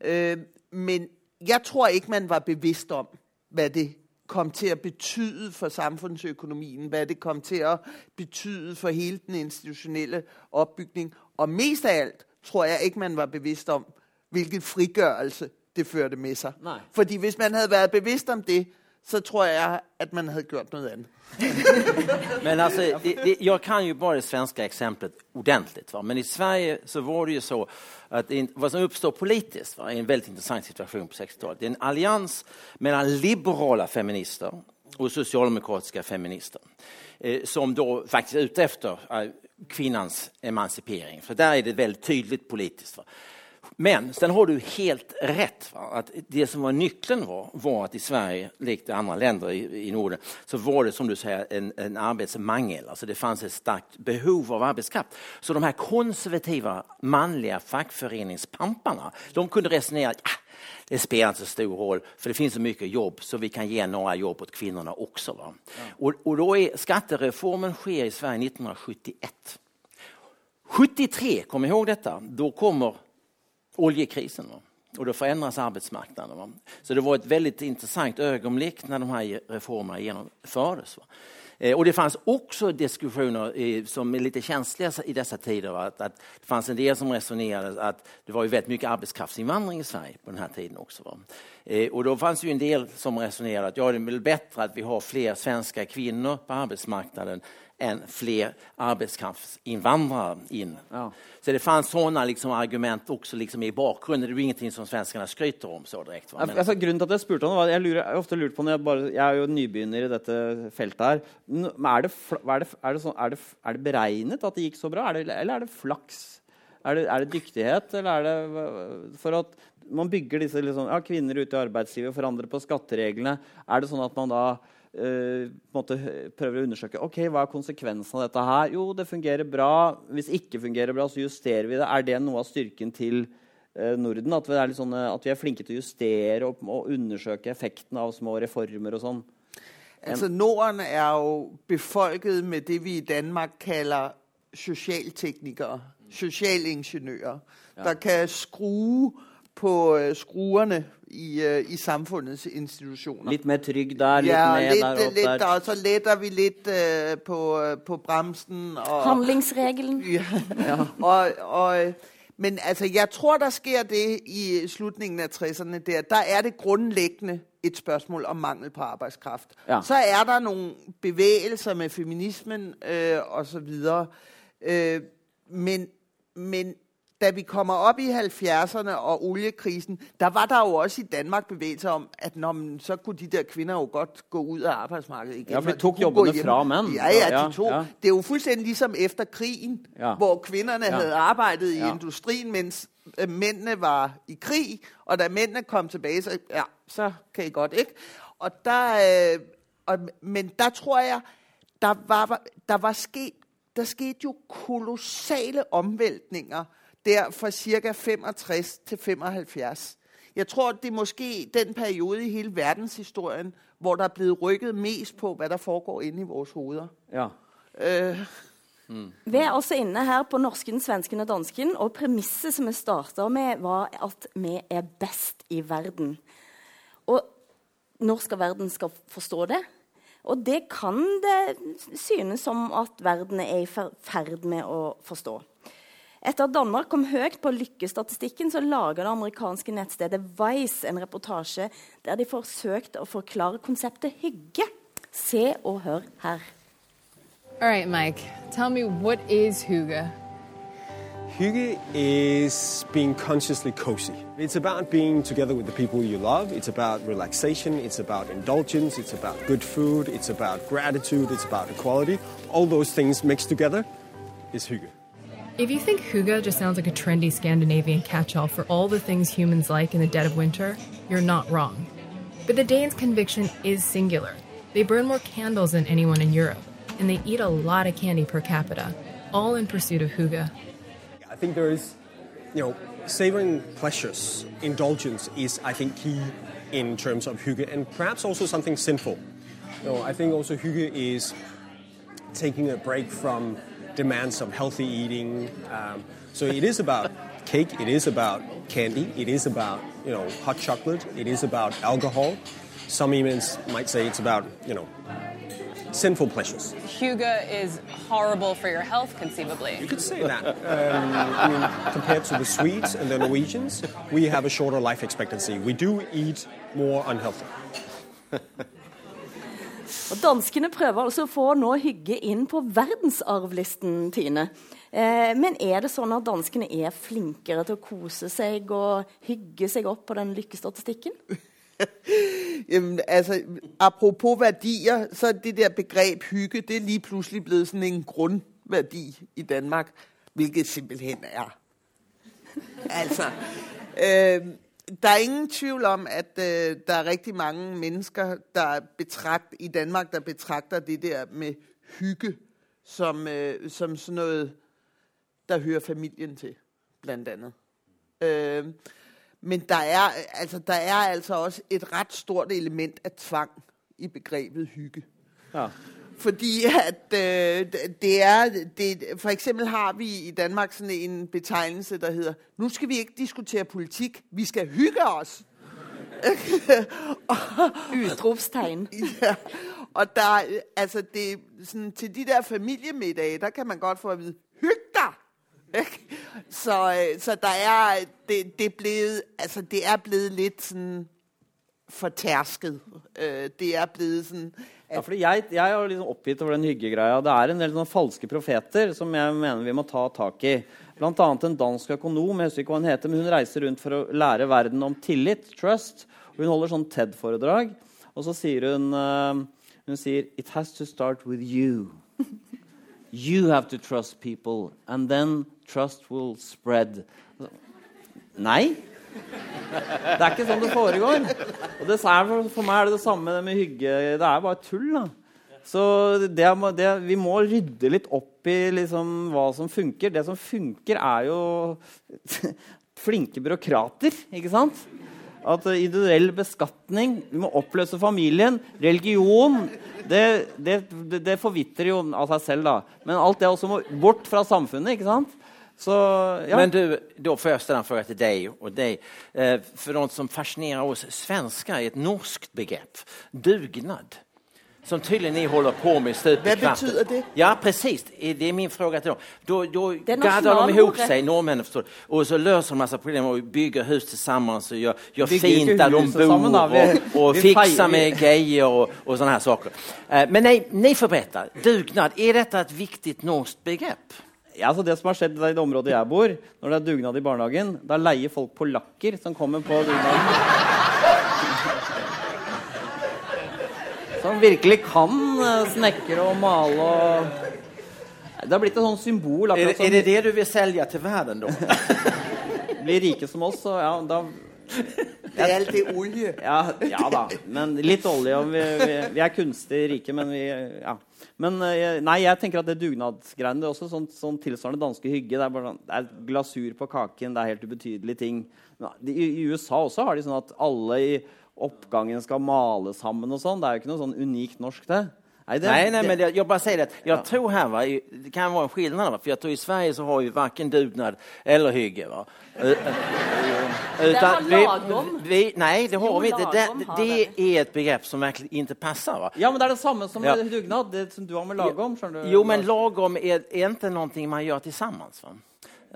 E: Uh, men jeg tror ikke, man var bevidst om, hvad det kom til at betyde for samfundsøkonomien, hvad det kom til at betyde for hele den institutionelle opbygning. Og mest af alt tror jeg ikke, man var bevidst om, hvilken frigørelse det førte med seg.
B: Nej.
E: Fordi hvis man hadde vært bevidst om det, så tror jeg at man hadde gjort noe annet. *laughs*
D: men alltså, det, kan ju bara det svenska exemplet ordentligt. Va? Men i Sverige så var det ju så att in, vad som uppstår politiskt var en väldigt intressant situation på 60-talet. Det är en allians mellan liberala feminister och socialdemokratiska feminister eh, som då faktiskt är ute efter eh, kvinnans emancipering. För där är det väldigt tydligt politiskt. Va? Men sen har du helt rätt. Va? Att det som var nyckeln var, var att i Sverige, likt andre andra länder i, i Norden, så var det som du säger en, en arbetsmangel. Alltså det fanns ett starkt behov av arbetskraft. Så de här konservativa manliga fackföreningspamparna, de kunde resonera ah, det spelar inte så stor roll, för det finns så mycket jobb så vi kan ge några jobb åt kvinnorna också. Va? Ja. Och, och då är skattereformen sker i Sverige 1971. 73, kom ihåg detta, då kommer oljekrisen. Va? Och då förändras? Så det var ett väldigt intressant ögonblick när de här reformerna genomfördes. Va? Eh, och det fanns också diskussioner eh, som är lite känsliga i dessa tider. Att, att det fanns en del som resonerade att det var ju väldigt mycket arbetskraftsinvandring i Sverige på den här tiden också. Va? Eh, och då fanns ju en del som resonerade att ja, det är väl bättre att vi har fler svenska kvinnor på arbetsmarknaden än fler arbetskraftsinvandrare in. Ja. Så det fanns sådana liksom argument også liksom i bakgrunnen. Det er jo ingenting som svenskene skryter om så direkte.
B: Men... Altså, grunnen til at jeg spurte om jeg, lurer, jeg ofte lurt på når jeg, bare, jeg er jo nybegynner i dette feltet her. Er det, er, det, er, det sånn, er, det, er det, beregnet at det gikk så bra, det, eller er det flaks? Er det, er det dyktighet, eller er det for at man bygger disse liksom, ja, kvinner ute i arbeidslivet, forandrer på skattereglene? Er det sånn at man da måte prøver å undersøke ok, hva er konsekvensen av dette her. Jo, det fungerer bra. Hvis ikke fungerer bra, så justerer vi det. Er det noe av styrken til uh, Norden? At vi, er sånne, at vi er flinke til å justere og, og undersøke effekten av små reformer og sånn?
E: Altså Norden er jo befolket med det vi i Danmark kaller sosialteknikere. Sosialingeniører. Ja. Der kan skrue på skruene i, øh, i samfunnets institusjoner.
B: Litt mer trygg der, litt
E: ja,
B: ned
E: litt,
B: der, opp
E: litt,
B: der.
E: og så letter vi litt uh, på, på bremsen. Og,
A: Handlingsregelen. *laughs*
E: Ja. og, og, men altså, jeg tror, der sker det i slutningen av 60'erne. Der, der er det grunnleggende et spørsmål om mangel på arbeidskraft.
B: Ja.
E: Så er der noen bevegelser med feminismen øh, osv. Øh, men, men da vi kommer opp i 70'erne og oljekrisen, der var der jo også i Danmark bevegelser om at når man, så kunne de der kvinner jo godt gå ut av arbeidsmarkedet igen.
B: Ja, for de tok
E: kunne
B: jobbene fra menn.
E: Ja, ja, de tok.
B: ja.
E: Det er jo fuldstændig ligesom efter krigen,
B: Ja.
E: hvor kvinderne
B: Ja.
E: havde arbejdet i
B: Ja.
E: industrien, mens øh, mændene var i krig, og da mændene kom tilbage, så, ja, så kan I godt, ikke? Og der, øh, og, men der tror jeg, der var, der var sket, der skete jo kolossale omvæltninger der fra ca. 65 til 75. Jeg tror, det er måske den periode i hele verdenshistorien, hvor der er blevet rykket mest på, hva der foregår inni i vores hoveder.
B: Ja.
E: Øh,
A: Vi er altså inne her på norsken, svensken og dansken, og premisset som vi starta med, var at vi er best i verden. Og når skal verden skal forstå det? Og det kan det synes som at verden er i ferd med å forstå. Etter at Danmark kom høyt på lykkestatistikken, så laga det amerikanske nettstedet Vice en reportasje der de forsøkte å forklare konseptet hygge. Se og hør her.
G: All right, Mike, tell me what is hygge?
H: Hygge is being consciously cozy. It's about being together with the people you love. It's about relaxation. It's about indulgence. It's about good food. It's about gratitude. It's about equality. All those things mixed together is hygge.
I: If you think hygge just sounds like a trendy Scandinavian catch all for all the things humans like in the dead of winter, you're not wrong. But the Danes' conviction is singular. They burn more candles than anyone in Europe, and they eat a lot of candy per capita, all in pursuit of hygge.
H: I think there is, you know, savoring pleasures, indulgence is, I think, key in terms of hygge, and perhaps also something sinful. You know, I think also hygge is taking a break from demands of healthy eating. Um, so it is about cake, it is about candy, it is about you know hot chocolate, it is about alcohol. Some even might say it's about you know sinful pleasures.
J: Huga is horrible for your health, conceivably.
H: You could say that. Um, I mean, compared to the Swedes and the Norwegians, we have a shorter life expectancy. We do eat more unhealthy. *laughs*
A: Og Danskene prøver altså å få nå hygge inn på verdensarvlisten, Tine. Eh, men er det sånn at danskene er flinkere til å kose seg og hygge seg opp på den lykkestatistikken? *laughs*
E: Jamen, altså, apropos verdier, så er det der begrep hygge, det er lige plutselig blevet sånn en grunnverdi i Danmark, hvilket simpelthen er. Altså, øh, der er ingen tvivl om, at øh, der er rigtig mange mennesker der betragt, i Danmark, der betragter det der med hygge som, øh, som sådan noget, der hører familien til, blandt andet. Øh, men der er, altså, der er altså også et ret stort element af tvang i begrebet hygge.
B: Ja.
E: Fordi at øh, det er, det, for eksempel har vi i Danmark sådan en betegnelse, der hedder, nu skal vi ikke diskutere politikk, vi skal hygge oss. *laughs*
A: Utropstegn.
E: ja. Og der, altså det, sådan, til de der familiemiddage, der kan man godt få at vide, hygg dig! Så, øh, så der er, det, det, er blevet, altså det er blevet litt sådan fortærsket. Øh, det er blevet sådan,
B: Ja, fordi jeg, jeg er liksom oppgitt over den hyggegreia. Det er en del sånne falske profeter som jeg mener vi må ta tak i. Blant annet en dansk økonom jeg husker ikke hva hun heter, men hun reiser rundt for å lære verden om tillit, trust. Hun holder sånn TED-foredrag. Og så sier hun eh, hun sier, It has to start with you. You have to trust people, and then trust will spread. Nei. Det er ikke sånn det foregår. Og det for meg er det det samme med hygge. Det er bare tull. da. Så det, det, vi må rydde litt opp i liksom hva som funker. Det som funker, er jo *laughs* flinke byråkrater. ikke sant? At individuell beskatning Vi må oppløse familien. Religion det, det, det, forvitrer jo av seg selv, da. Men alt det også må bort fra samfunnet. ikke sant? Så,
D: ja. Men du, då får jag ställa en fråga till dig och dig. Eh, för något som fascinerar oss svenskar är ett norskt begrepp, dugnad. Som tydligen ni håller på med stup
E: Vad betyder det?
D: Ja, precis. Det är min fråga till dem. Då, då gaddar de ihop sig, norrmännen, förstår Och så löser de en massa problem och bygger hus tillsammans och gör, gör fint där de bor och, och fixar med grejer och, och sådana här saker. Eh, men nej, ni får berätta. Dugnad, är detta ett viktigt norskt begrepp?
B: Ja, altså det som har skjedd i det området jeg bor, når det er dugnad i barnehagen, da leier folk polakker som kommer på dugnaden. Som virkelig kan eh, snekre og male og Det har blitt et sånt symbol.
D: Er, er, det det du vil selge til verden, da? *laughs*
B: Bli rike som oss, så ja, da
E: Det er alltid olje.
B: Ja, ja da. Men litt olje. Og vi, vi, vi er kunstig rike, men vi Ja. Men eh, nei, jeg tenker at det dugnadsgreiene det er også sånn, sånn tilsvarende danske hygge. Det er, bare, sånn, det er, glasur på kaken, det er helt ubetydelige ting. I, I, USA også har de sånn at alle i oppgangen skal male sammen og sånn. Det er jo ikke noe sånn unikt norsk, det.
D: Nej, det, nej, nej, men jag, jag bara säger det. Jag ja. tror här, va, det kan vara en skillnad, va, för jag tror i Sverige så har vi varken dugnad eller hygge. Va. *laughs*
A: Utan vi, vi,
D: nej, det har jo, vi inte. Det, det, är ett begrepp som verkligen inte passar. Va?
B: Ja, men det är det samma som ja. dugnad, det som du har med lagom.
D: Du, Jo, men lagom är, är inte någonting man gör tillsammans. Va?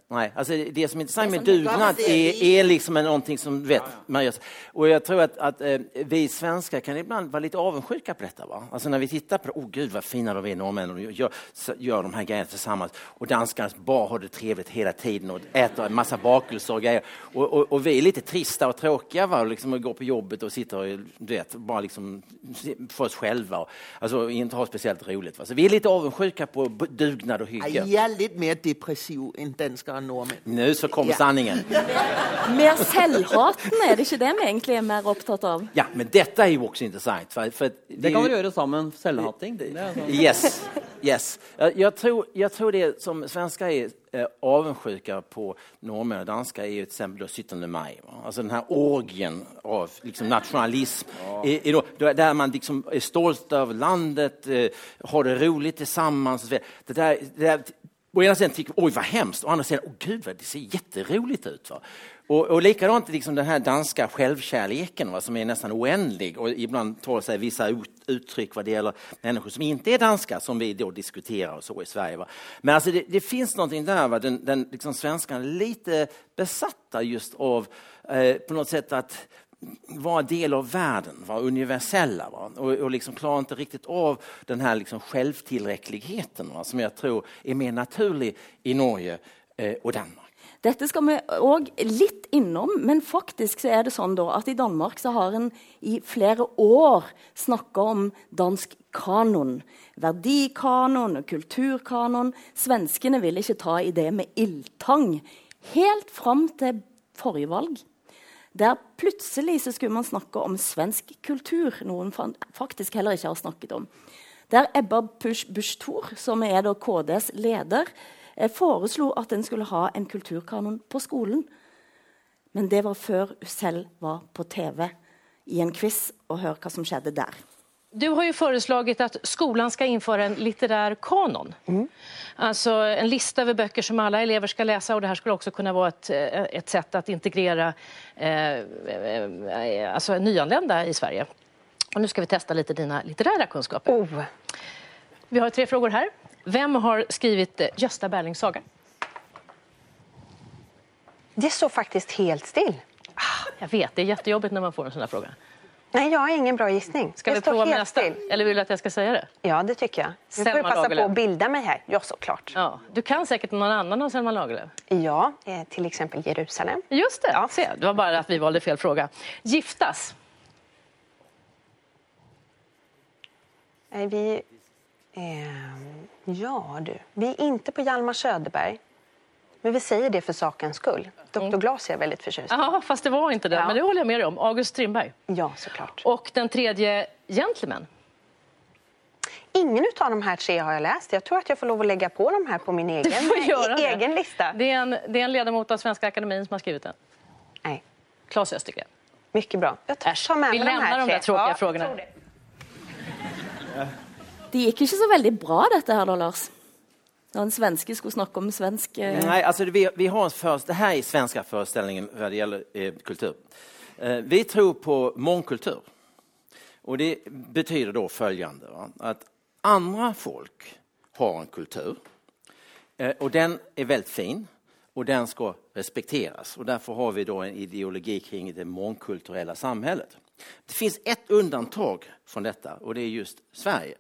D: Nej, alltså det som är intressant med dugnad är, är liksom någonting som vet, man gör. Och jag tror att, att eh, vi svenskar kan ibland vara lite avundsjuka på detta. Va? Alltså när vi tittar på åh oh, gud vad fina de är norrmännen och gör, gör de här grejerna tillsammans. Och danskarna bara har det trevligt hela tiden och äter en massa bakelser och grejer. Och, och, och, vi är lite trista och tråkiga va? Och liksom och går på jobbet och sitter och du vet, bara liksom för oss själva. Och, alltså inte har speciellt roligt. Va? Så vi är lite avundsjuka på dugnad och hygge.
E: Jag är lite mer depressiv än danskar nordmenn.
D: Nå så kommer sanningen. *laughs*
A: mer selvhatende, er det ikke det vi egentlig er mer opptatt av?
D: Ja, men dette er jo også interessant. For, for
B: det, det, kan dere gjøre sammen. Selvhating.
D: Yes. yes. Jeg tror, jeg tror det som svensker er eh, avundsjuka på nordmenn og dansker er exempel 17 mai. Altså Alltså den her orgien av liksom, nasjonalisme. Ja. Där man liksom er stolt av landet, eh, har det rolig sammen. Det der, det där Å ena sidan tycker oj vad hemskt, och andra sidan, åh gud vad det ser jätteroligt ut. Va? Och, och likadant liksom den här danska självkärleken va, som är nästan oändlig och ibland tar sig vissa ut, uttryck vad det gäller människor som inte är danska som vi då diskuterar och så i Sverige. Va. Men alltså det, det finns någonting där, va, den, den liksom svenskan är lite besatta just av eh, på något sätt att vara del av världen, var universella va? och, och liksom klarar inte riktigt av den här liksom självtillräckligheten va? som jag tror är mer naturlig i Norge eh, og Danmark.
A: Dette skal vi òg litt innom, men faktisk så er det sånn da at i Danmark så har en i flere år snakka om dansk kanon. Verdikanon og kulturkanon. Svenskene vil ikke ta i det med ildtang. Helt fram til forrige valg. Der plutselig så skulle man snakke om svensk kultur, noe man faktisk heller ikke har snakket om. Der Ebba Busch Thor, som er KDs leder, eh, foreslo at en skulle ha en kulturkanon på skolen. Men det var før hun selv var på TV i en quiz, og hør hva som skjedde der.
K: Du har ju föreslagit att skolan ska införa en litterär kanon. Mm. Alltså en lista över böcker som alla elever ska läsa och det här skulle också kunna vara ett, eh, ett sätt att integrera eh, eh, alltså nyanlända i Sverige. Och nu ska vi testa lite dina litterära kunskaper.
L: Oh.
K: Vi har tre frågor här. Vem har skrivit Gösta Berlings saga?
L: Det står faktiskt helt still.
K: Jeg jag vet, det är jättejobbigt när man får en sån här fråga.
L: Nej, jag har ingen bra gissning.
K: Ska vi prova med nästa? Still. Eller vill du att jag ska säga det?
L: Ja, det tycker jag. Nu får passa Lagerlöf. på att bilda mig här. Ja, såklart.
K: Ja. Du kan säkert någon annan av Selma Lagerlöf?
L: Ja, eh, till exempel Jerusalem.
K: Just det. Ja. Se, det var bara att vi valde fel fråga. Giftas?
L: Nej, vi... Eh, ja, du. Vi är inte på Hjalmar Söderberg. Men vi sier det for sakens skull. Dr. Mm. Glas är jag väldigt förtjust
K: Ja, fast det var inte det. Ja. Men det håller jag med dig om. August Strindberg.
L: Ja, såklart.
K: Och den tredje, Gentleman.
L: Ingen av de här tre har jag läst. Jag tror att jag får lov att lägga på de här på min egen, egen lista.
K: Det är, en, det är en ledamot av Svenska Akademin som har skrivit den.
L: Nej.
K: Claes Östergren.
L: Mycket bra. Jag tar med
K: Vi lämnar de, de där tråkiga ja, frågorna.
A: Det. det gikk ikke så veldig bra dette her, da, Lars. När en svenske skulle snakke om svensk...
D: Eh... Nei, altså vi, vi har för, det här är svenske föreställningen vad det gjelder eh, kultur. Eh, vi tror på mångkultur. Og det betyder da følgende va? at andre folk har en kultur eh, och den er veldig fin og den skal respekteres. Og Derfor har vi da en ideologi kring det mångkulturelle samfunnet. Det fins ett undantag fra dette, og det er just Sverige.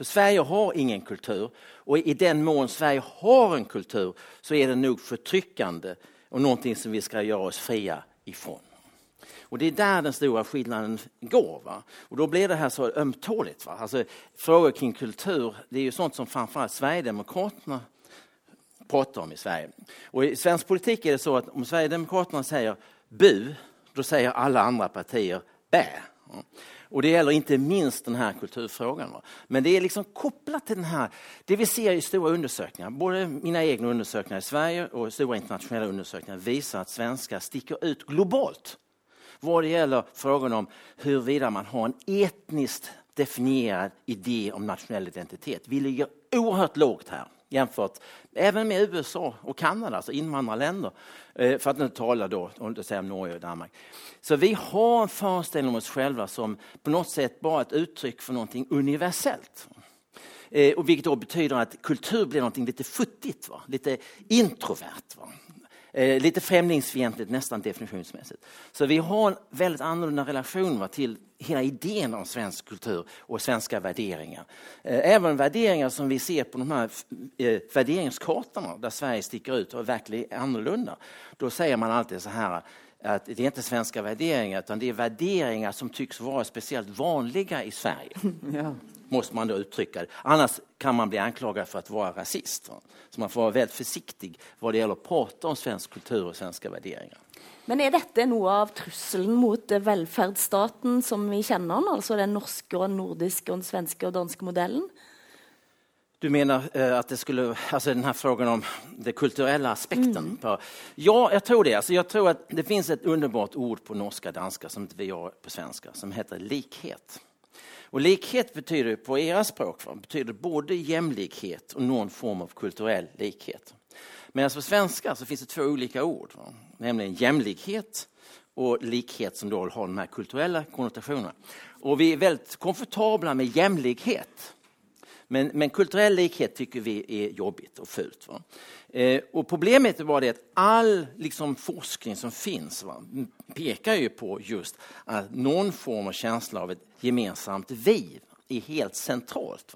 D: För Sverige har ingen kultur och i den mån Sverige har en kultur så är den nog förtryckande och någonting som vi ska göra oss fria ifrån. Och det är där den stora skillnaden går. Va? Och då blir det här så ömtåligt. Va? Alltså, kring kultur, det är ju sånt som framförallt Sverigedemokraterna pratar om i Sverige. Och i svensk politik är det så att om Sverigedemokraterna säger bu, då säger alla andra partier bä. Och det gäller inte minst den här kulturfrågan. Men det är liksom kopplat till den här, det vi ser i stora undersökningar, både mina egna undersökningar i Sverige och stora internationella undersökningar visar att svenskar sticker ut globalt vad det gäller frågan om huruvida man har en etniskt definierad idé om nationell identitet. Vi ligger oerhört lågt här jämfört även med USA och Kanada, alltså invandrarländer. Eh, för att inte tala då om Norge och Danmark. Så vi har en föreställning om oss själva som på något sätt bara ett uttryck för någonting universellt. Eh, och vilket då betyder att kultur blir någonting lite futtigt, va? lite introvert. Va? Eh, lite främlingsfientligt nästan definitionsmässigt. Så vi har en väldigt annorlunda relation va, till hela idén om svensk kultur och svenska värderingar. Eh, även värderingar som vi ser på de här eh, värderingskartorna där Sverige sticker ut och är verkligen annorlunda. Då säger man alltid så här att det är inte svenska värderingar utan det är värderingar som tycks vara speciellt vanliga i Sverige. *laughs* Ja. Måste man då uttrycka det. Annars kan man bli anklagad för att vara rasist. Så man får vara väldigt försiktig vad det gäller att prata om svensk kultur och svenska värderingar.
A: Men är detta något av trusselen mot välfärdsstaten som vi känner den, alltså den norska, och nordiska, och den svenska och danska modellen?
D: Du menar eh, att det skulle, alltså den här frågan om den kulturella aspekten? Mm. På, ja, jag tror det. Alltså jag tror att det finns ett underbart ord på norska og danska som vi har på svenska, som heter likhet. Och likhet betyder på deres språk betyr både jämlikhet og noen form av kulturell likhet. Medan på svenska så finns det två olika ord, va, nämligen jämlikhet og likhet som då har de här kulturella konnotationerna. Vi er väldigt komfortabla med jämlikhet. Men, men, kulturell likhet tycker vi är jobbigt och fult. Eh, och problemet var det att all liksom, forskning som finns va, pekar ju på just att någon form av känsla av ett gemensamt vi är helt centralt.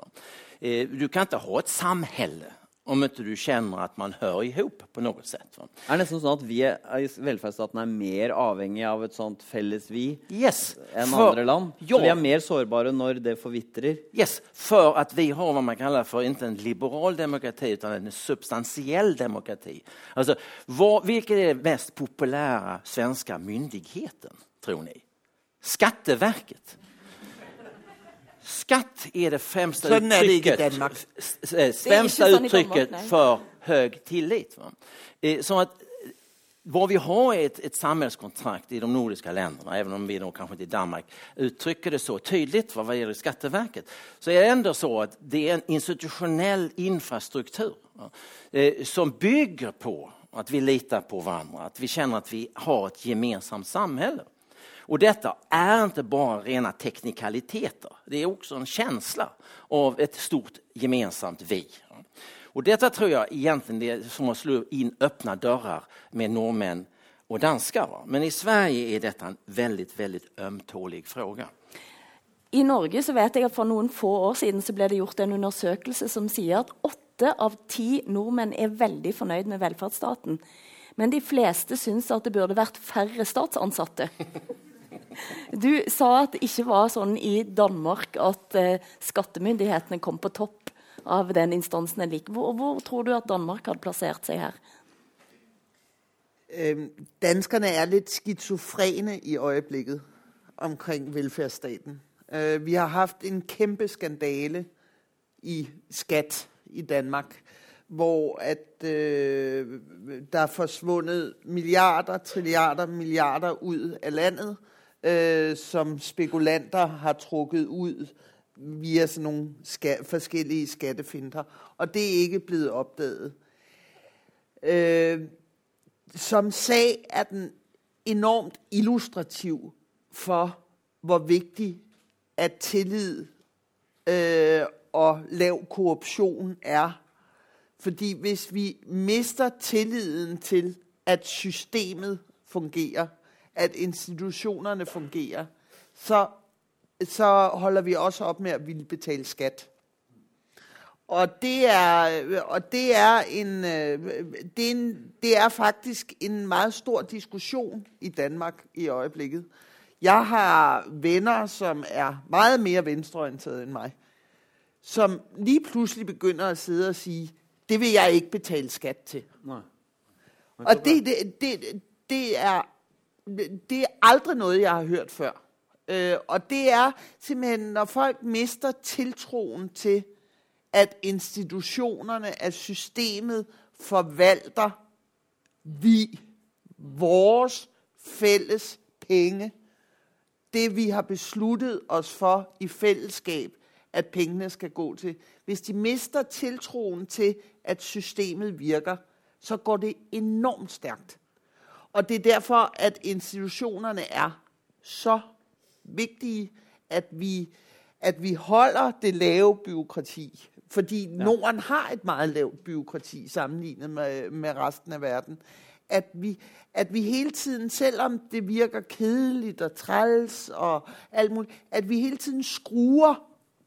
D: Eh, du kan inte ha ett samhälle om inte du känner att man hör ihop på något sätt. Va?
B: Er det sånn at vi er, velferdsstaten er mer avhengige av et sånt felles vi
D: yes,
B: enn for, andre land? Ja. Så vi er mer sårbare når det forvitrer?
D: Yes, for at vi har hva man kaller for ikke en liberal demokrati utan en substantiell demokrati. Altså, Hvilken er den mest populære svenske myndigheten, tror ni? Skatteverket. Skatt är det främsta Sådan uttrycket, det främsta uttrycket för hög tillit. Va? Eh, att vad vi har är ett, ett samhällskontrakt i de nordiska länderna, även om vi då kanske inte i Danmark uttrycker det så tydligt vad gäller Skatteverket, så är det ändå så att det är en institutionell infrastruktur va? Eh, som bygger på att vi litar på varandra, att vi känner att vi har ett gemensamt samhälle. Och detta är inte bara rena teknikaliteter. Det är också en känsla av ett stort gemensamt vi. Och detta tror jag egentligen är som att slå in öppna dörrar med norrmän och danskar. Men i Sverige är detta en väldigt, väldigt ömtålig fråga.
A: I Norge så vet jag att för några få år sedan så blev det gjort en undersökelse som säger att åtta av tio norrmän är väldigt förnöjda med välfärdsstaten. Men de flesta syns att det borde varit färre statsansatte. *laughs* Du sa at det ikke var sånn i Danmark at eh, skattemyndighetene kom på topp av den instansen en liker. Hvor, hvor, tror du at Danmark hadde plassert seg her?
E: Danskerne er litt skizofrene i øyeblikket omkring velferdsstaten. Øh, vi har haft en kjempeskandale i skatt i Danmark, hvor at øh, der er forsvunnet milliarder, trilliarder, milliarder ut av landet, øh, som spekulanter har trukket ut via sådan nogle ska forskellige skattefinter. Og det er ikke blevet opdaget. Øh, som sag er den enormt illustrativ for, hvor vigtig at tillid øh, og lav korruption er. Fordi hvis vi mister tilliden til, at systemet fungerer, at institutionerne fungerer, så, så holder vi også opp med at ville betale skatt. Og det er, og det er, en, øh, det, er en, det er faktisk en meget stor diskusjon i Danmark i øjeblikket. Jeg har venner, som er mye mer venstreorienterede enn meg, som lige plutselig begynner at sidde og si det vil jeg ikke betale skatt til.
B: Nei.
E: Og det, det, det, det, er, det er aldrig noget, jeg har hørt før. Øh, og det er simpelthen, når folk mister tiltroen til, at institutionerne, at systemet forvalter vi, vores fælles penge, det vi har besluttet os for i fællesskab, at pengene skal gå til. Hvis de mister tiltroen til, at systemet virker, så går det enormt stærkt. Og det er derfor, at institutionerne er så vigtige, at vi, at vi holder det lave byråkrati. Fordi ja. Norden har et meget lavt byråkrati sammenlignet med, med resten av verden. At vi, at vi hele tiden, selvom det virker kedeligt og træls og alt muligt, at vi hele tiden skruer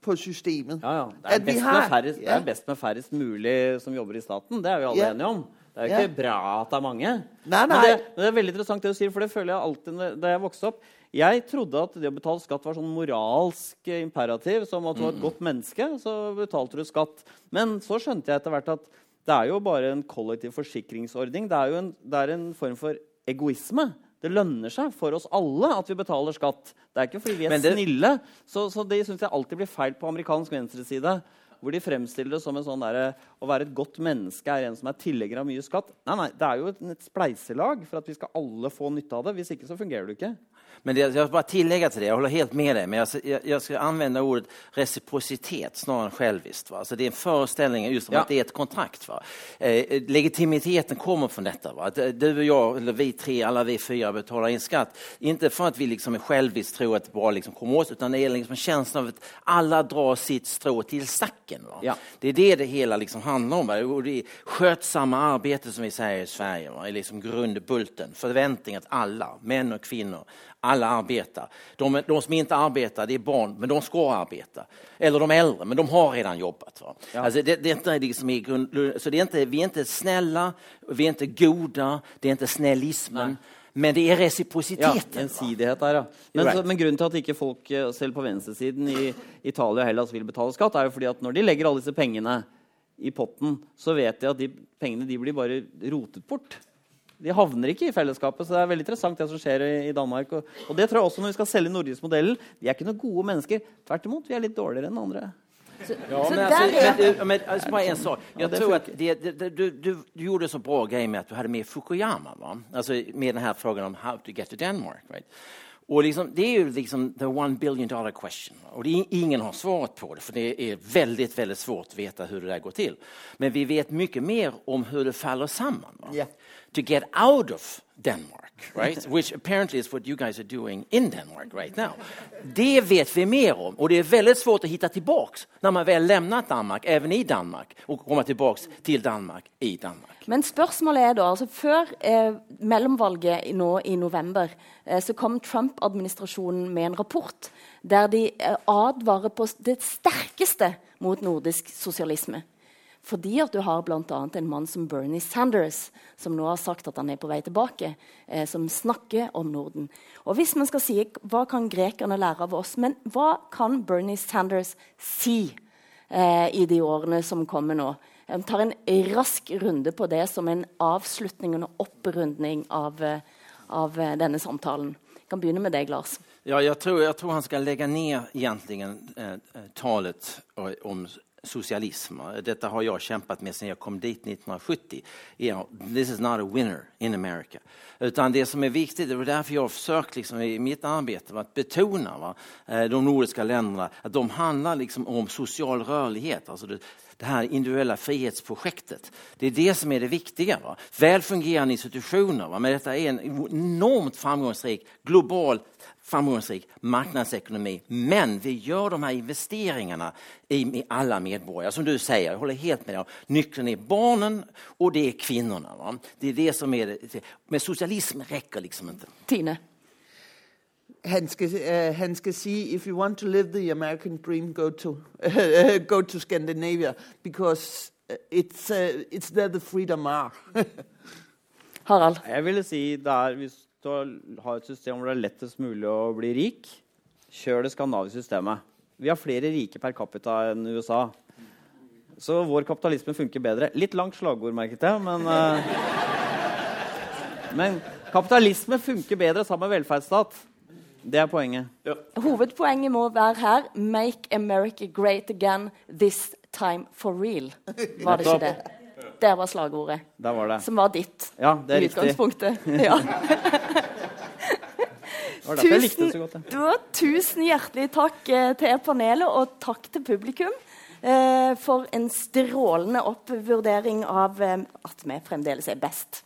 E: på systemet.
B: Ja, ja. Det er, har, færrest, ja. det er best med færrest mulig som jobber i staten. Det er vi alle enige om. Det er jo ikke ja. bra at det er mange.
E: Nei, nei.
B: Men, det, men, det, er veldig interessant det du sier, for det føler jeg alltid da jeg vokste opp. Jeg trodde at det å betale skatt var sånn moralsk imperativ, som at du var et godt menneske, så betalte du skatt. Men så skjønte jeg etter hvert at det er jo bare en kollektiv forsikringsordning. Det er jo en, det er en form for egoisme. Det lønner seg for oss alle at vi betaler skatt. Det er ikke fordi vi er det... snille. Så, så det syns jeg alltid blir feil på amerikansk venstreside. Hvor de fremstiller det som en sånn der, å være et godt menneske er en som er tillegger av mye skatt. Nei, nei, Det er jo et, et spleiselag for at vi skal alle få nytte av det. Hvis ikke så fungerer det ikke.
D: Men det, jag bara tillägga till det, jag håller helt med dig, men jag, jag, jag ska använda ordet reciprocitet snarare än själviskt. Va? Så det är en föreställning just om ja. att det är ett kontrakt. Va? Eh, legitimiteten kommer från detta. Va? Att eh, du och jag, eller vi tre, alla vi fyra betalar in skatt. Inte för att vi liksom är själviskt tror att det bara liksom kommer oss, utan det är liksom en känsla av att alla drar sitt strå till stacken. Va? Ja. Det är det det hela liksom handlar om. Va? Och det skötsamma arbete som vi säger i Sverige, va? är liksom grundbulten. Förväntning att alla, män och kvinnor, alla arbetar. De, de, som inte arbetar det är barn, men de ska arbeta. Eller de äldre, men de har redan jobbat. Va? Ja. Alltså det, det, är liksom i grund, så det är inte, vi är inte snälla, vi är inte goda, det är inte snällismen. Nej. Men det er resiprositeten.
B: Ja, ensidighet der, ja. Men, right. så, men, grunnen til at ikke folk, eh, selv på venstresiden i Italia og Hellas, vil betale skatt, er jo fordi at når de legger alle disse pengene i potten, så vet de at de pengene de blir bare rotet bort de havner ikke i fellesskapet. Så det er veldig interessant det som skjer i, Danmark. Og, og, det tror jeg også når vi skal selge nordisk modellen. De er ikke noen gode mennesker. Tvert imot, vi er litt dårligere enn andre.
D: Så, ja, så men, alltså, men, men alltså, bara en sak. Jag tror att det, det, du, du, du, gjorde så bra greie med at du hadde med Fukuyama. Va? Altså, med denne spørsmålet frågan om how to get to Denmark. Right? Og liksom, det er jo liksom the one billion dollar question. Og det ingen har svaret på det, for det er veldig veldig svårt å vite hvordan det där går til. Men vi vet mye mer om hvordan det faller sammen. Yeah. To get out of Denmark, right? *laughs* Which apparently is what you guys are doing in Denmark right now. Det vet vi mer om och det är väldigt svårt att hitta tillbaks när man väl lämnat Danmark, även i Danmark, och komma tillbaks till Danmark i Danmark.
A: Men spørsmålet er da, altså Før eh, mellomvalget nå i november eh, så kom Trump-administrasjonen med en rapport der de eh, advarer på det sterkeste mot nordisk sosialisme. Fordi at du har bl.a. en mann som Bernie Sanders, som nå har sagt at han er på vei tilbake, eh, som snakker om Norden. Og hvis man skal si hva kan grekerne lære av oss, men hva kan Bernie Sanders si eh, i de årene som kommer nå? Jeg tar en rask runde på det som en avslutning og en opprundning av, eh, av eh, denne samtalen. Jeg kan begynne med deg, Lars.
D: Ja, jeg tror, jeg tror han skal legge ned egentlig eh, talet om socialism. Dette har jeg kjempet med siden jeg kom dit 1970. You know, this is not a winner in America. Utan det som er viktig, det var derfor jeg har forsøkt liksom, i mitt arbeid å betone va, eh, de nordiske landene at de handler liksom, om sosial rørlighet. Altså det, det här individuella frihetsprojektet. Det är det som är det viktiga. Va? Väl fungerande institutioner, va? men detta är en enormt framgångsrik global framgångsrik marknadsekonomi. Men vi gör de här investeringarna i, i alla medborgare. Som du säger, jag håller helt med dig. Nyckeln är barnen och det är kvinnorna. Va? Det är det som är det. Men socialism räcker liksom inte.
A: Tine?
E: han skal, uh, han skal sige, if you want to live the American dream, go to, uh, go to Scandinavia, because it's, uh, it's there the freedom are. *laughs*
A: Harald?
B: Jeg ville si der, er, hvis å ha et system hvor det er lettest mulig å bli rik, kjør det skandinaviske systemet. Vi har flere rike per capita enn USA. Så vår kapitalisme funker bedre. Litt langt slagord, merket jeg, men uh, Men kapitalisme funker bedre sammen med velferdsstat. Det er poenget. Ja.
A: Hovedpoenget må være her 'Make America great again this time for real'. Var det ikke det? Det var slagordet.
B: Der var det.
A: Som var ditt
B: ja, det er
A: i utgangspunktet. *laughs* Ja. tusen, da, tusen hjertelig takk eh, til panelet, og takk til publikum eh, for en strålende oppvurdering av eh, at vi fremdeles er best.